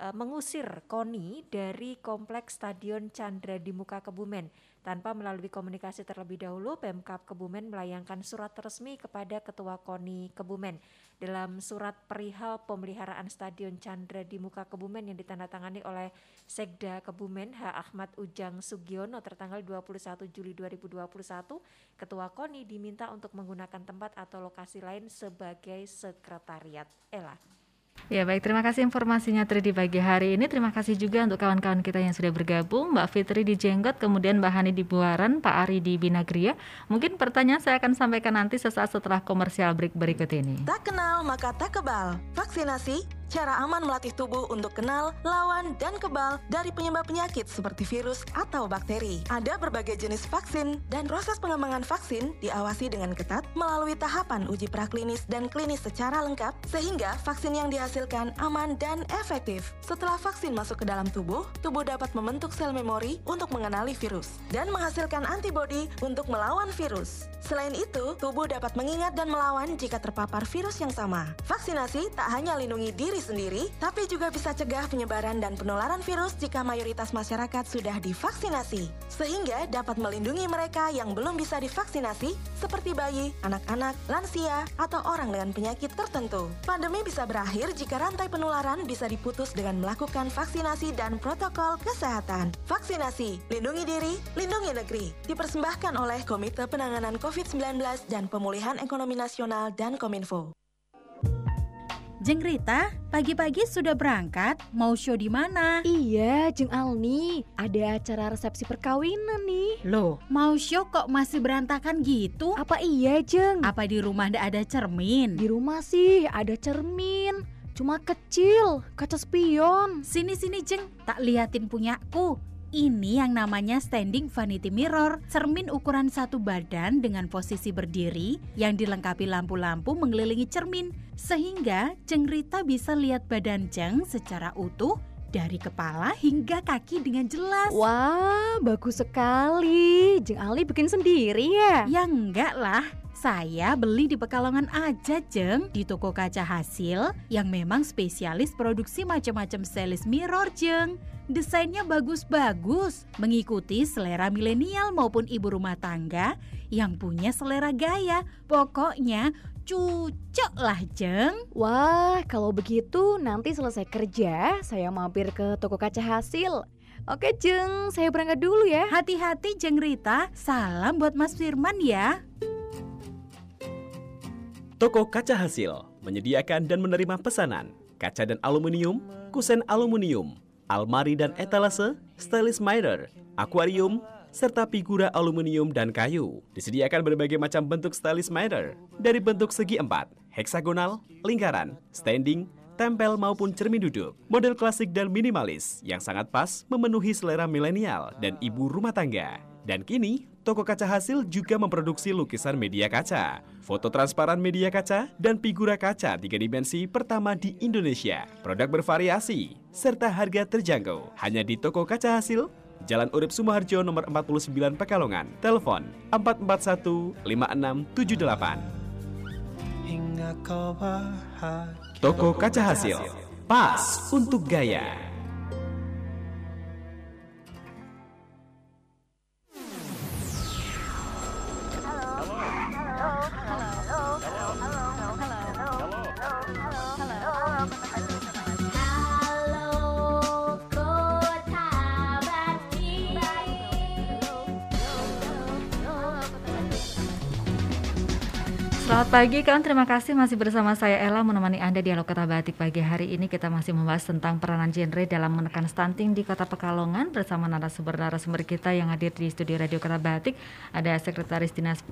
eh, mengusir KONI dari kompleks Stadion Chandra di Muka Kebumen. Tanpa melalui komunikasi terlebih dahulu, Pemkap Kebumen melayangkan surat resmi kepada Ketua KONI Kebumen. Dalam surat perihal pemeliharaan Stadion Chandra di Muka Kebumen yang ditandatangani oleh Sekda Kebumen H. Ahmad Ujang Sugiono tertanggal 21 Juli 2021, Ketua KONI diminta untuk menggunakan tempat atau lokasi lain sebagai sekretariat. Ella. Ya baik, terima kasih informasinya Tri di pagi hari ini. Terima kasih juga untuk kawan-kawan kita yang sudah bergabung, Mbak Fitri di Jenggot, kemudian Mbak Hani di Buaran, Pak Ari di Binagria. Mungkin pertanyaan saya akan sampaikan nanti sesaat setelah komersial break berikut ini. Tak kenal maka tak kebal. Vaksinasi, cara aman melatih tubuh untuk kenal, lawan, dan kebal dari penyebab penyakit seperti virus atau bakteri. Ada berbagai jenis vaksin dan proses pengembangan vaksin diawasi dengan ketat melalui tahapan uji praklinis dan klinis secara lengkap sehingga vaksin yang dihasilkan aman dan efektif. Setelah vaksin masuk ke dalam tubuh, tubuh dapat membentuk sel memori untuk mengenali virus dan menghasilkan antibodi untuk melawan virus. Selain itu, tubuh dapat mengingat dan melawan jika terpapar virus yang sama. Vaksinasi tak hanya lindungi diri sendiri, tapi juga bisa cegah penyebaran dan penularan virus jika mayoritas masyarakat sudah divaksinasi. Sehingga dapat melindungi mereka yang belum bisa divaksinasi, seperti bayi, anak-anak, lansia, atau orang dengan penyakit tertentu. Pandemi bisa berakhir jika rantai penularan bisa diputus dengan melakukan vaksinasi dan protokol kesehatan. Vaksinasi, lindungi diri, lindungi negeri. Dipersembahkan oleh Komite Penanganan COVID-19 dan Pemulihan Ekonomi Nasional dan Kominfo. Jeng Rita, pagi-pagi sudah berangkat? Mau show di mana? Iya, Jeng Alni, ada acara resepsi perkawinan nih. Loh, mau show kok masih berantakan gitu? Apa iya, Jeng? Apa di rumah ndak ada cermin? Di rumah sih ada cermin, cuma kecil, kaca spion. Sini-sini Jeng, tak liatin punyaku. Ini yang namanya standing vanity mirror, cermin ukuran satu badan dengan posisi berdiri yang dilengkapi lampu-lampu mengelilingi cermin. Sehingga Jeng Rita bisa lihat badan Jeng secara utuh dari kepala hingga kaki dengan jelas. Wah, bagus sekali. Jeng Ali bikin sendiri ya? Ya enggak lah. Saya beli di Pekalongan aja, Jeng, di toko kaca hasil yang memang spesialis produksi macam-macam stylus mirror, Jeng. Desainnya bagus-bagus, mengikuti selera milenial maupun ibu rumah tangga yang punya selera gaya. Pokoknya cucok lah, Jeng. Wah, kalau begitu nanti selesai kerja, saya mampir ke toko kaca hasil. Oke, Jeng, saya berangkat dulu ya. Hati-hati, Jeng Rita. Salam buat Mas Firman ya. Toko Kaca Hasil menyediakan dan menerima pesanan kaca dan aluminium, kusen aluminium, almari dan etalase, stylus mirror, akuarium, serta figura aluminium dan kayu. Disediakan berbagai macam bentuk stylus mirror dari bentuk segi empat, heksagonal, lingkaran, standing, tempel maupun cermin duduk. Model klasik dan minimalis yang sangat pas memenuhi selera milenial dan ibu rumah tangga. Dan kini, toko kaca hasil juga memproduksi lukisan media kaca, foto transparan media kaca, dan figura kaca tiga dimensi pertama di Indonesia. Produk bervariasi, serta harga terjangkau. Hanya di toko kaca hasil, Jalan Urip Sumoharjo nomor 49 Pekalongan. Telepon 441 5678. Hingga kau bahagia Toko kaca hasil, pas untuk gaya. Selamat pagi kawan, terima kasih masih bersama saya Ella menemani Anda di Kota Batik pagi hari ini. Kita masih membahas tentang peranan genre dalam menekan stunting di Kota Pekalongan bersama narasumber-narasumber kita yang hadir di studio Radio Kota Batik. Ada Sekretaris Dinas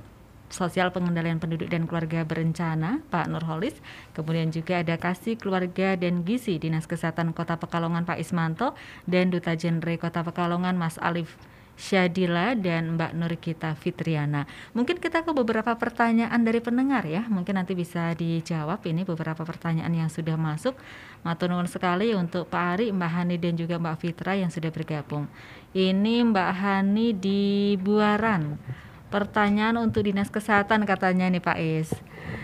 Sosial Pengendalian Penduduk dan Keluarga Berencana Pak Nurholis kemudian juga ada Kasih Keluarga dan Gizi Dinas Kesehatan Kota Pekalongan Pak Ismanto. Dan Duta Genre Kota Pekalongan Mas Alif Syadila dan Mbak Nurkita Fitriana. Mungkin kita ke beberapa pertanyaan dari pendengar ya. Mungkin nanti bisa dijawab ini beberapa pertanyaan yang sudah masuk. Matur nuwun sekali untuk Pak Ari, Mbak Hani dan juga Mbak Fitra yang sudah bergabung. Ini Mbak Hani di Buaran. Pertanyaan untuk Dinas Kesehatan katanya nih Pak Is.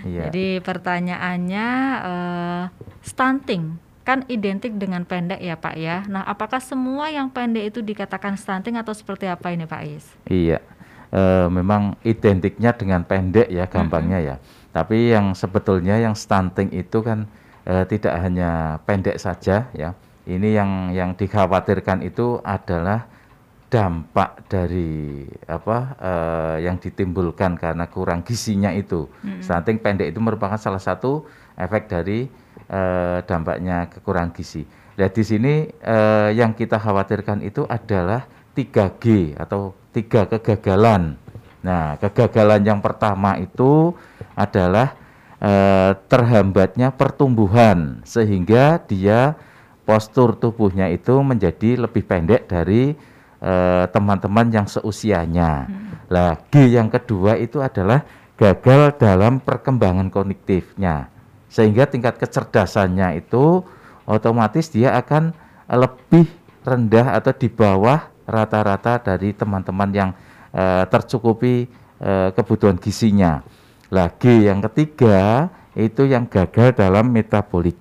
Iya. Jadi pertanyaannya eh, stunting kan identik dengan pendek ya Pak ya. Nah, apakah semua yang pendek itu dikatakan stunting atau seperti apa ini Pak Is? Iya, Eh, memang identiknya dengan pendek ya gampangnya ya. Tapi yang sebetulnya yang stunting itu kan eh, tidak hanya pendek saja ya. Ini yang yang dikhawatirkan itu adalah dampak dari apa eh, yang ditimbulkan karena kurang gizinya itu. Mm-mm. Stunting pendek itu merupakan salah satu efek dari eh, dampaknya kekurangan gizi. Nah di sini eh, yang kita khawatirkan itu adalah 3G atau tiga kegagalan. Nah kegagalan yang pertama itu adalah eh, terhambatnya pertumbuhan sehingga dia postur tubuhnya itu menjadi lebih pendek dari eh, teman-teman yang seusianya. Lah G yang kedua itu adalah gagal dalam perkembangan kognitifnya sehingga tingkat kecerdasannya itu otomatis dia akan lebih rendah atau di bawah rata-rata dari teman-teman yang eh, tercukupi eh, kebutuhan gizinya. Lah G yang ketiga itu yang gagal dalam metabolik.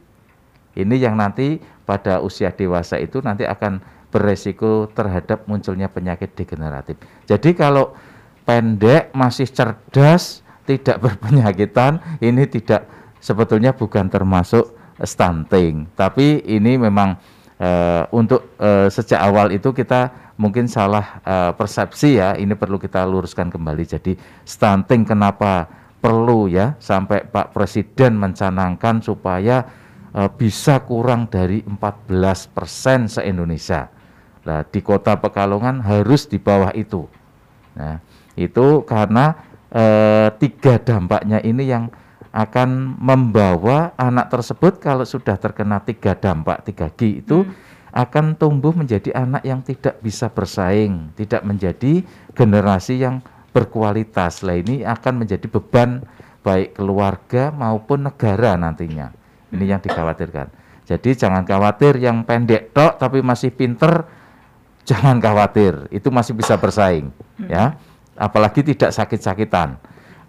Ini yang nanti pada usia dewasa itu nanti akan beresiko terhadap munculnya penyakit degeneratif. Jadi kalau pendek masih cerdas, tidak berpenyakitan, ini tidak sebetulnya bukan termasuk stunting. Tapi ini memang eh, untuk eh, sejak awal itu kita mungkin salah eh, persepsi ya. Ini perlu kita luruskan kembali. Jadi stunting kenapa perlu ya sampai Pak Presiden mencanangkan supaya eh, bisa kurang dari 14% se-Indonesia. Nah, di Kota Pekalongan harus di bawah itu. Nah, itu karena eh, tiga dampaknya ini yang akan membawa anak tersebut kalau sudah terkena tiga dampak 3G itu akan tumbuh menjadi anak yang tidak bisa bersaing, tidak menjadi generasi yang berkualitas. Lah ini akan menjadi beban baik keluarga maupun negara nantinya. Ini yang dikhawatirkan. Jadi jangan khawatir yang pendek tok tapi masih pinter, jangan khawatir, itu masih bisa bersaing, ya. Apalagi tidak sakit-sakitan.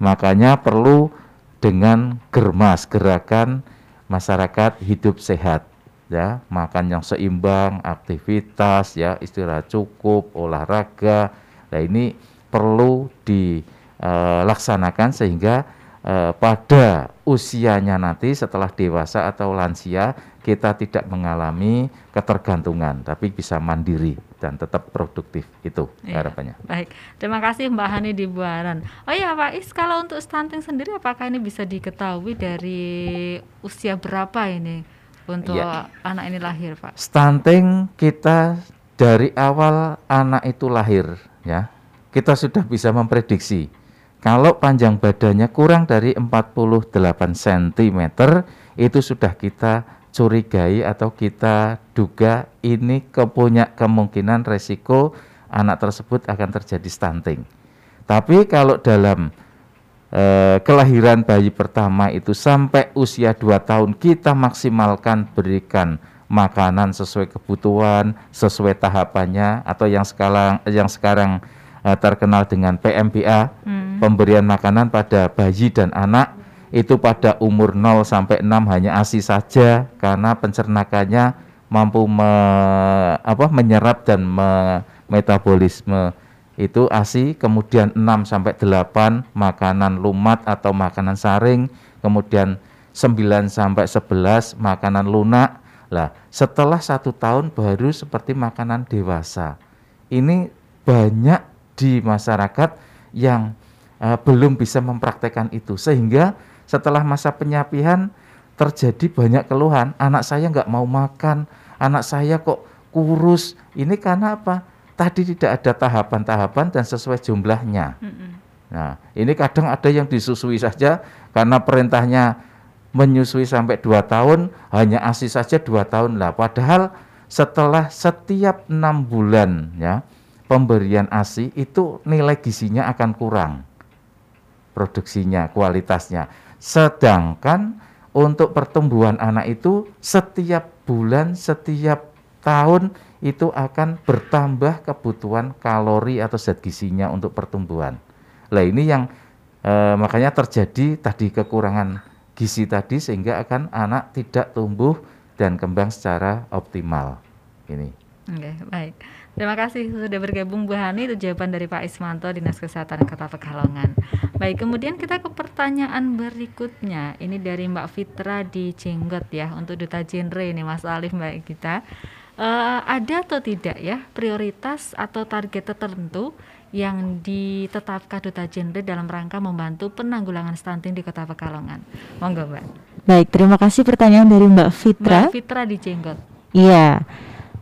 Makanya perlu dengan germas gerakan masyarakat hidup sehat ya. Makan yang seimbang aktivitas ya istirahat cukup olahraga. Nah ini perlu dilaksanakan sehingga eh, pada usianya nanti setelah dewasa atau lansia kita tidak mengalami ketergantungan tapi bisa mandiri dan tetap produktif itu Iya. harapannya Baik, terima kasih Mbak Hani di Buaran. Oh iya Pak Is, kalau untuk stunting sendiri apakah ini bisa diketahui dari usia berapa ini untuk Iya. anak ini lahir Pak? stunting kita dari awal anak itu lahir ya kita sudah bisa memprediksi kalau panjang badannya kurang dari 48 cm itu sudah kita curigai atau kita duga ini kepunya kemungkinan resiko anak tersebut akan terjadi stunting tapi kalau dalam eh, kelahiran bayi pertama itu sampai usia 2 tahun kita maksimalkan berikan makanan sesuai kebutuhan, sesuai tahapannya atau yang sekarang yang sekarang eh, terkenal dengan PMBA, Hmm. pemberian makanan pada bayi dan anak itu pada umur 0 sampai 6 hanya ASI saja karena pencernakannya mampu me- apa, menyerap dan me- metabolisme itu ASI, kemudian 6 sampai 8 makanan lumat atau makanan saring, kemudian 9 sampai 11 makanan lunak. Lah, setelah satu tahun baru seperti makanan dewasa. Ini banyak di masyarakat yang eh, belum bisa mempraktekkan itu, sehingga setelah masa penyapian terjadi banyak keluhan. Anak saya nggak mau makan, anak saya kok kurus. Ini karena apa? Tadi tidak ada tahapan-tahapan dan sesuai jumlahnya. Nah, ini kadang ada yang disusui saja karena perintahnya menyusui sampai 2 tahun, hanya ASI saja 2 tahun lah. Padahal setelah setiap enam bulan ya pemberian ASI itu nilai gizinya akan kurang produksinya, kualitasnya. Sedangkan untuk pertumbuhan anak itu setiap bulan, setiap tahun itu akan bertambah kebutuhan kalori atau zat gizinya untuk pertumbuhan. Lah ini yang eh, makanya terjadi tadi kekurangan gizi tadi sehingga akan anak tidak tumbuh dan kembang secara optimal. Ini. Oke, baik. Terima kasih sudah bergabung Bu Hani itu jawaban dari Pak Ismanto Dinas Kesehatan Kota Pekalongan. Baik, kemudian kita ke pertanyaan berikutnya. Ini dari Mbak Fitra di Jenggot ya untuk duta genre ini Mas Alif Mbak kita. Eh, ada atau tidak ya prioritas atau target tertentu yang ditetapkan duta genre dalam rangka membantu penanggulangan stunting di Kota Pekalongan? Monggo Mbak. Baik, terima kasih pertanyaan dari Mbak Fitra. Mbak Fitra di Jenggot. Iya.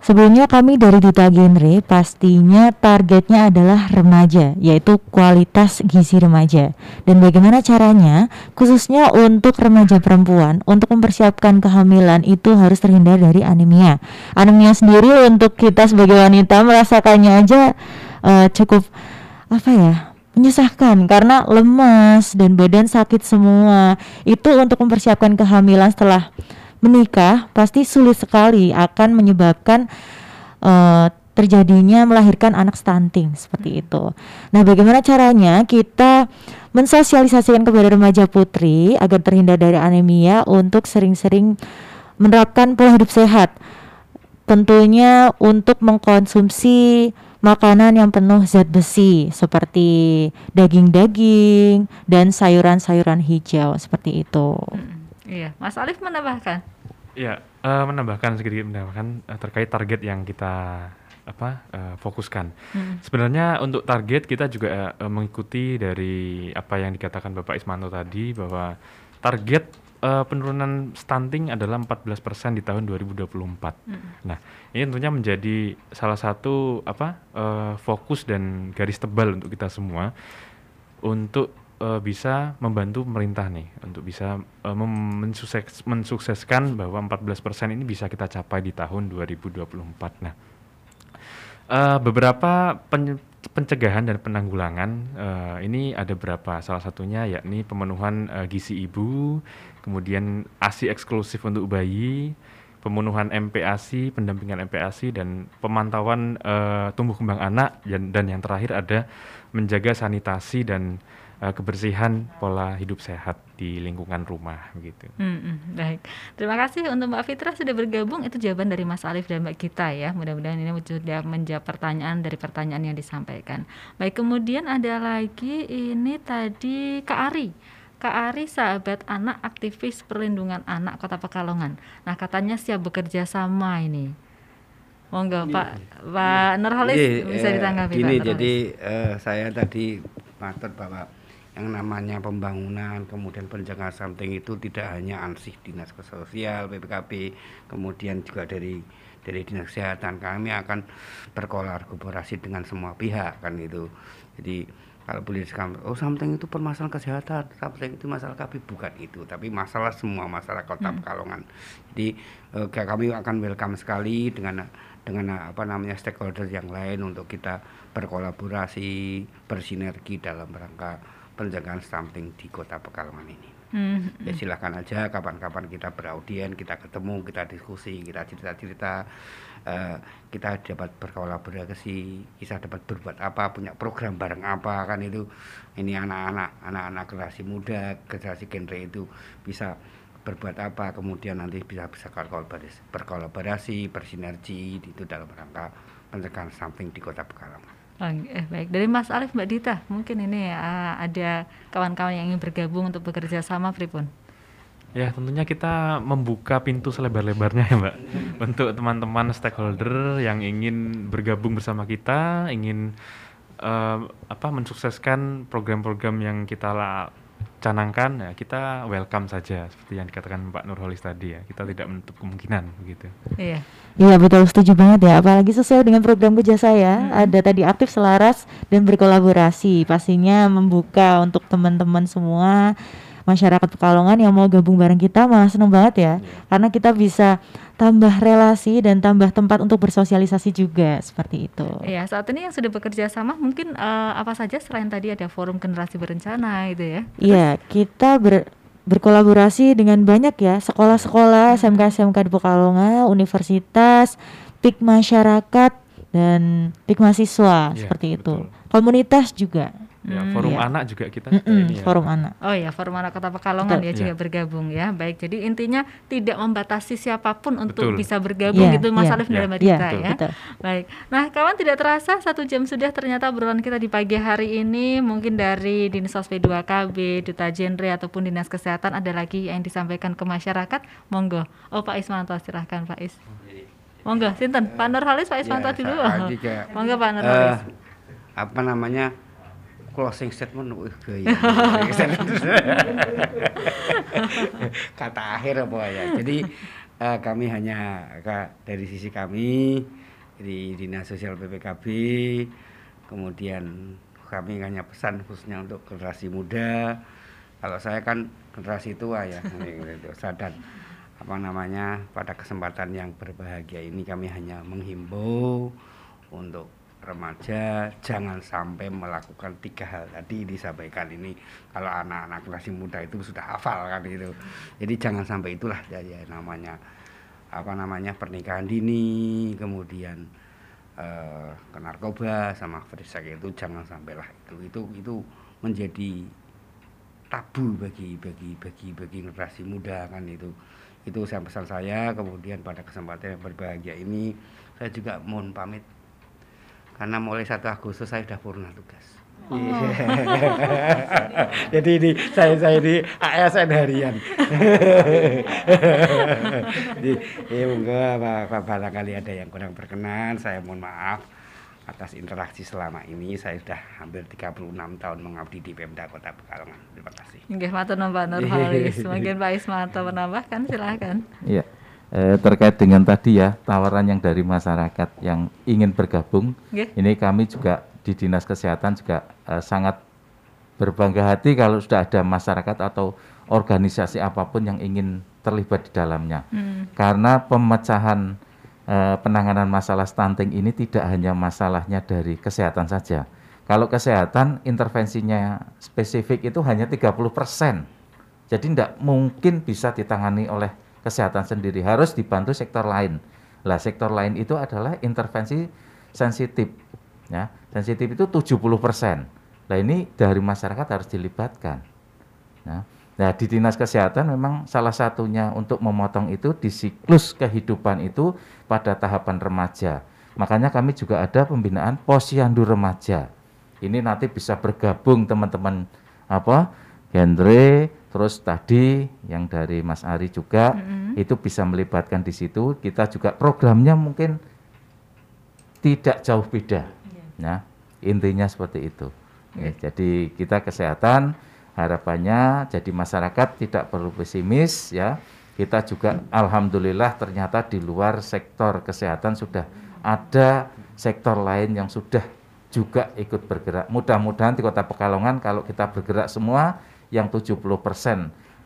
Sebelumnya kami dari Duta Genre pastinya targetnya adalah remaja, yaitu kualitas gizi remaja. Dan bagaimana caranya? Khususnya untuk remaja perempuan, untuk mempersiapkan kehamilan itu harus terhindar dari anemia. Anemia sendiri untuk kita sebagai wanita merasakannya aja eh, cukup apa ya? menyusahkan karena lemas dan badan sakit semua. Itu untuk mempersiapkan kehamilan setelah menikah pasti sulit sekali akan menyebabkan eh, terjadinya melahirkan anak stunting seperti itu. Nah, bagaimana caranya kita mensosialisasikan kepada remaja putri agar terhindar dari anemia untuk sering-sering menerapkan pola hidup sehat. Tentunya untuk mengkonsumsi makanan yang penuh zat besi seperti daging-daging dan sayuran-sayuran hijau seperti itu. Iya, Mas Alif menambahkan. Ya, eh, menambahkan sedikit menambahkan eh, terkait target yang kita apa eh, fokuskan. Mm. Sebenarnya untuk target kita juga eh, mengikuti dari apa yang dikatakan Bapak Ismanto tadi bahwa target eh, penurunan stunting adalah 14% di tahun 2024. Mm. Nah, ini tentunya menjadi salah satu apa eh, fokus dan garis tebal untuk kita semua untuk eh, bisa membantu pemerintah nih untuk bisa mem- mensukses- mensukseskan bahwa 14% ini bisa kita capai di tahun 2024. Nah, eh, beberapa pen- pencegahan dan penanggulangan eh, ini ada berapa? Salah satunya yakni pemenuhan eh, gizi ibu, kemudian ASI eksklusif untuk bayi, pemenuhan MPASI, pendampingan MPASI dan pemantauan eh, tumbuh kembang anak dan, dan yang terakhir ada menjaga sanitasi dan eh, kebersihan pola hidup sehat di lingkungan rumah begitu. Hmm, hmm, baik. Terima kasih untuk Mbak Fitra sudah bergabung. Itu jawaban dari Mas Alif dan Mbak Gita ya. Mudah-mudahan ini sudah menjawab pertanyaan dari pertanyaan yang disampaikan. Baik, kemudian ada lagi ini tadi Kak Ari. Kak Ari sahabat anak aktivis perlindungan anak Kota Pekalongan. Nah, katanya siap bekerja sama ini. Monggo Pak Pak Nurholis Iya, bisa eh, ditanggapi Gini, Pak jadi eh, saya tadi matur bahwa yang namanya pembangunan kemudian pencegahan stunting itu tidak hanya ansih dinas sosial PPKP kemudian juga dari dari dinas kesehatan kami akan berkolaborasi dengan semua pihak kan itu jadi kalau boleh dikatakan, oh something itu permasalahan kesehatan, something itu masalah KB bukan itu, tapi masalah semua masalah kota Hmm. Pekalongan. Jadi eh, kami akan welcome sekali dengan dengan apa namanya stakeholder yang lain untuk kita berkolaborasi, bersinergi dalam rangka pencegahan stunting di kota Pekalongan ini. Hmm, Ya silahkan aja kapan-kapan kita beraudien, kita ketemu, kita diskusi, kita cerita-cerita, eh, kita dapat berkolaborasi, kita dapat berbuat apa, punya program bareng apa kan itu. Ini anak-anak, anak-anak generasi muda, generasi genre itu bisa berbuat apa, kemudian nanti bisa bisa berkolaborasi, berkolaborasi, bersinergi itu dalam rangka pencegahan samping di Kota Pekalongan. Eh, baik. Dari Mas Alif Mbak Dita mungkin ini ah, ada kawan-kawan yang ingin bergabung untuk bekerja sama Pripun? Ya tentunya kita membuka pintu selebar-lebarnya ya Mbak. Untuk teman-teman stakeholder yang ingin bergabung bersama kita, ingin eh, apa mensukseskan program-program yang kita la- canangkan ya kita welcome saja seperti yang dikatakan Pak Nurholis tadi ya kita tidak menutup kemungkinan begitu. Iya. Iya betul setuju banget ya apalagi sesuai dengan program kerja saya ada tadi aktif selaras dan berkolaborasi pastinya membuka untuk teman-teman semua masyarakat Pekalongan yang mau gabung bareng kita malah seneng banget ya karena kita bisa tambah relasi dan tambah tempat untuk bersosialisasi juga seperti itu. Iya saat ini yang sudah bekerja sama mungkin eh, apa saja selain tadi ada forum generasi berencana gitu ya Iya, kita ber- berkolaborasi dengan banyak ya sekolah-sekolah, SMK-SMK di Pekalongan, universitas, PIK masyarakat dan PIK mahasiswa Iya, seperti itu. Komunitas juga. Ya, Hmm, forum iya. anak juga kita juga ini ya. forum anak. Oh ya, Forum Anak Kota Pekalongan Betul. ya juga Iya. bergabung ya. Baik, jadi intinya tidak membatasi siapa pun untuk Betul. bisa bergabung Iya, gitu Mas iya, Alif dan iya, Mbak iya, Dita betul, ya. betul. Baik. Nah, kawan tidak terasa satu jam sudah ternyata obrolan kita di pagi hari ini mungkin dari Dinas P2 KB, Duta Genre ataupun Dinas Kesehatan ada lagi yang disampaikan ke masyarakat. Monggo. Oh Pak Ismanto silahkan Pak Is. Monggo, sinten? Pak Nurhalis, Pak Ismanto Ya, dulu. Monggo Pak eh, Nurhalis. apa namanya closing statement wih gaya. Kata akhir apa ya? Jadi eh, kami hanya dari sisi kami di dinas sosial PPKB kemudian kami hanya pesan khususnya untuk generasi muda. Kalau saya kan generasi tua ya gitu. dan apa namanya pada kesempatan yang berbahagia ini kami hanya menghimbau untuk remaja jangan sampai melakukan tiga hal tadi disampaikan ini. Kalau anak-anak generasi muda itu sudah hafal kan itu. Jadi jangan sampai itulah ya, ya namanya apa namanya pernikahan dini kemudian eh, ke narkoba sama sex itu jangan sampailah itu. Itu itu menjadi tabu bagi bagi bagi bagi generasi muda kan itu. Itu saya pesan saya kemudian pada kesempatan yang berbahagia ini saya juga mohon pamit karena mulai 1 Agustus saya sudah purna tugas. Jadi ini saya saya di ASN harian. Jadi ya monggo barangkali ada yang kurang berkenan, saya mohon maaf. atas interaksi selama ini. Saya sudah hampir 36 tahun mengabdi di Pemda Kota Pekalongan. Terima kasih. Nggih, matur nuwun Pak Nurholis. Mungkin Pak Ismanto menambahkan silahkan. Iya. Eh, terkait dengan tadi ya tawaran yang dari masyarakat yang ingin bergabung, Nggih. ini kami juga di dinas kesehatan juga eh, sangat berbangga hati kalau sudah ada masyarakat atau organisasi apa pun yang ingin terlibat di dalamnya. Hmm. Karena pemecahan eh, penanganan masalah stunting ini tidak hanya masalahnya dari kesehatan saja. Kalau kesehatan intervensinya spesifik itu hanya 30%. Jadi tidak mungkin bisa ditangani oleh kesehatan sendiri, harus dibantu sektor lain. Lah sektor lain itu adalah intervensi sensitif. Ya, sensitif itu 70%. Nah ini dari masyarakat harus dilibatkan. Nah, nah di dinas kesehatan memang salah satunya untuk memotong itu di siklus kehidupan itu pada tahapan remaja. Makanya kami juga ada pembinaan posyandu remaja. Ini nanti bisa bergabung teman-teman apa genre terus tadi yang dari Mas Ari juga Mm-mm. itu bisa melibatkan di situ. Kita juga programnya mungkin tidak jauh beda. Ya, intinya seperti itu. Ya, jadi kita kesehatan harapannya jadi masyarakat tidak perlu pesimis ya. Kita juga alhamdulillah ternyata di luar sektor kesehatan sudah ada sektor lain yang sudah juga ikut bergerak. Mudah-mudahan di Kota Pekalongan kalau kita bergerak semua yang 70%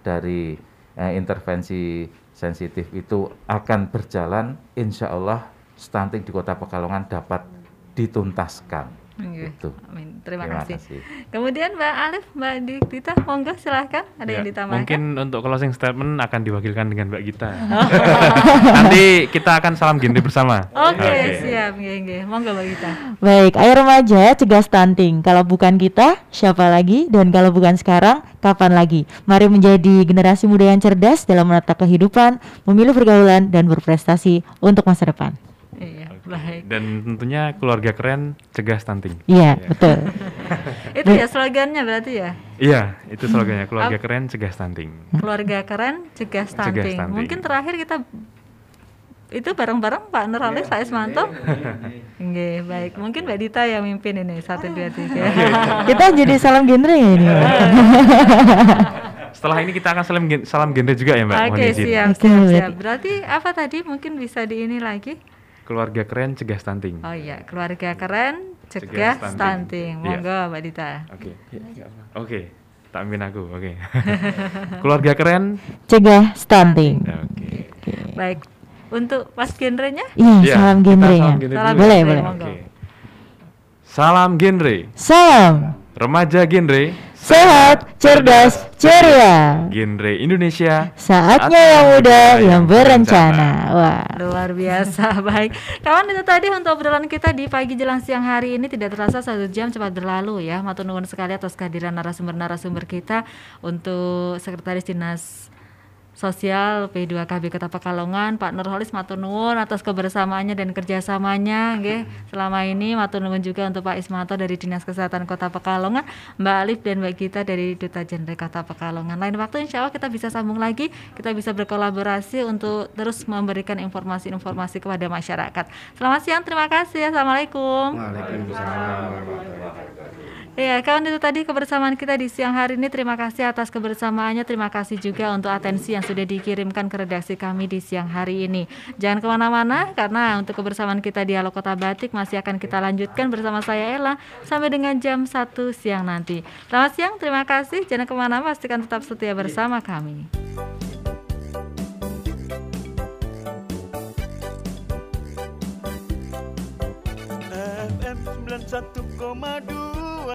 dari eh, intervensi sensitif itu akan berjalan insya Allah stunting di Kota Pekalongan dapat dituntaskan. Nggih. Itu. Amin. Terima, Terima kasih. kasih. Kemudian Mbak Alif, Mbak Dita, monggo silahkan. Ada yang Ya, ditambahkan? Mungkin untuk closing statement akan diwakilkan dengan Mbak Gita. Nanti kita akan salam genre bersama. Oke, siap, nggih, nggih. Monggo Mbak Gita. Baik, ayo remaja cegah stunting. Kalau bukan kita, siapa lagi? Dan kalau bukan sekarang, kapan lagi? Mari menjadi generasi muda yang cerdas dalam menata kehidupan, memilih pergaulan dan berprestasi untuk masa depan. Iya, baik. Dan tentunya keluarga keren cegah stunting. Iya, betul. Itu ya slogannya berarti ya? Iya, itu slogannya keluarga keren cegah stunting. Keluarga keren, cegah stunting. stunting. Mungkin terakhir kita itu bareng-bareng Pak Nurholis, Pak Ismanto. Nggih, baik. Mungkin Mbak Dita yang mimpin ini satu dua tiga. Kita jadi salam genre ya ini. Setelah ini kita akan salam gen- salam genre juga ya Mbak. Oke, siap, Oke, siap, siap. Berarti apa tadi? Mungkin bisa di ini lagi. Keluarga keren cegah stunting. Oh iya, keluarga keren, Cegah cegah stunting. stunting. Iya. Monggo, Mbak Dita. Oke. Oke. Tak amin aku. Oke. keluarga keren. Cegah stunting. Oke. Baik. Untuk pas genrenya? Iya, Iya, salam kita genre salam genre Salam. Boleh, boleh. Oke. Salam genre. Salam Remaja genre. Sehat, cerdas, ceria. Genre Indonesia. Saatnya yang muda yang berencana. Wah. Luar biasa, baik. Kawan itu tadi untuk obrolan kita di pagi jelang siang hari ini tidak terasa satu jam cepat berlalu ya. Matur nuwun sekali atas kehadiran narasumber-narasumber kita untuk Sekretaris Dinas Sosial P2KB Kota Pekalongan Pak Nurholis matur nuwun atas kebersamaannya dan kerjasamanya nggih. Selama ini matur nuwun juga untuk Pak Ismanto dari Dinas Kesehatan Kota Pekalongan Mbak Alif dan Mbak Gita dari Duta Genre Kota Pekalongan. Lain waktu insya Allah kita bisa sambung lagi kita bisa berkolaborasi untuk terus memberikan informasi-informasi kepada masyarakat. Selamat siang terima kasih. Assalamualaikum. Waalaikumsalam. Iya, kawan itu tadi kebersamaan kita di siang hari ini. Terima kasih atas kebersamaannya. Terima kasih juga untuk atensi yang sudah dikirimkan ke redaksi kami di siang hari ini. Jangan ke mana-mana, karena untuk kebersamaan kita di Halo Kota Batik masih akan kita lanjutkan bersama saya Ella sampai dengan jam 1 siang nanti. Selamat siang, terima kasih. Jangan ke mana-mana, pastikan tetap setia bersama kami. FM 91,2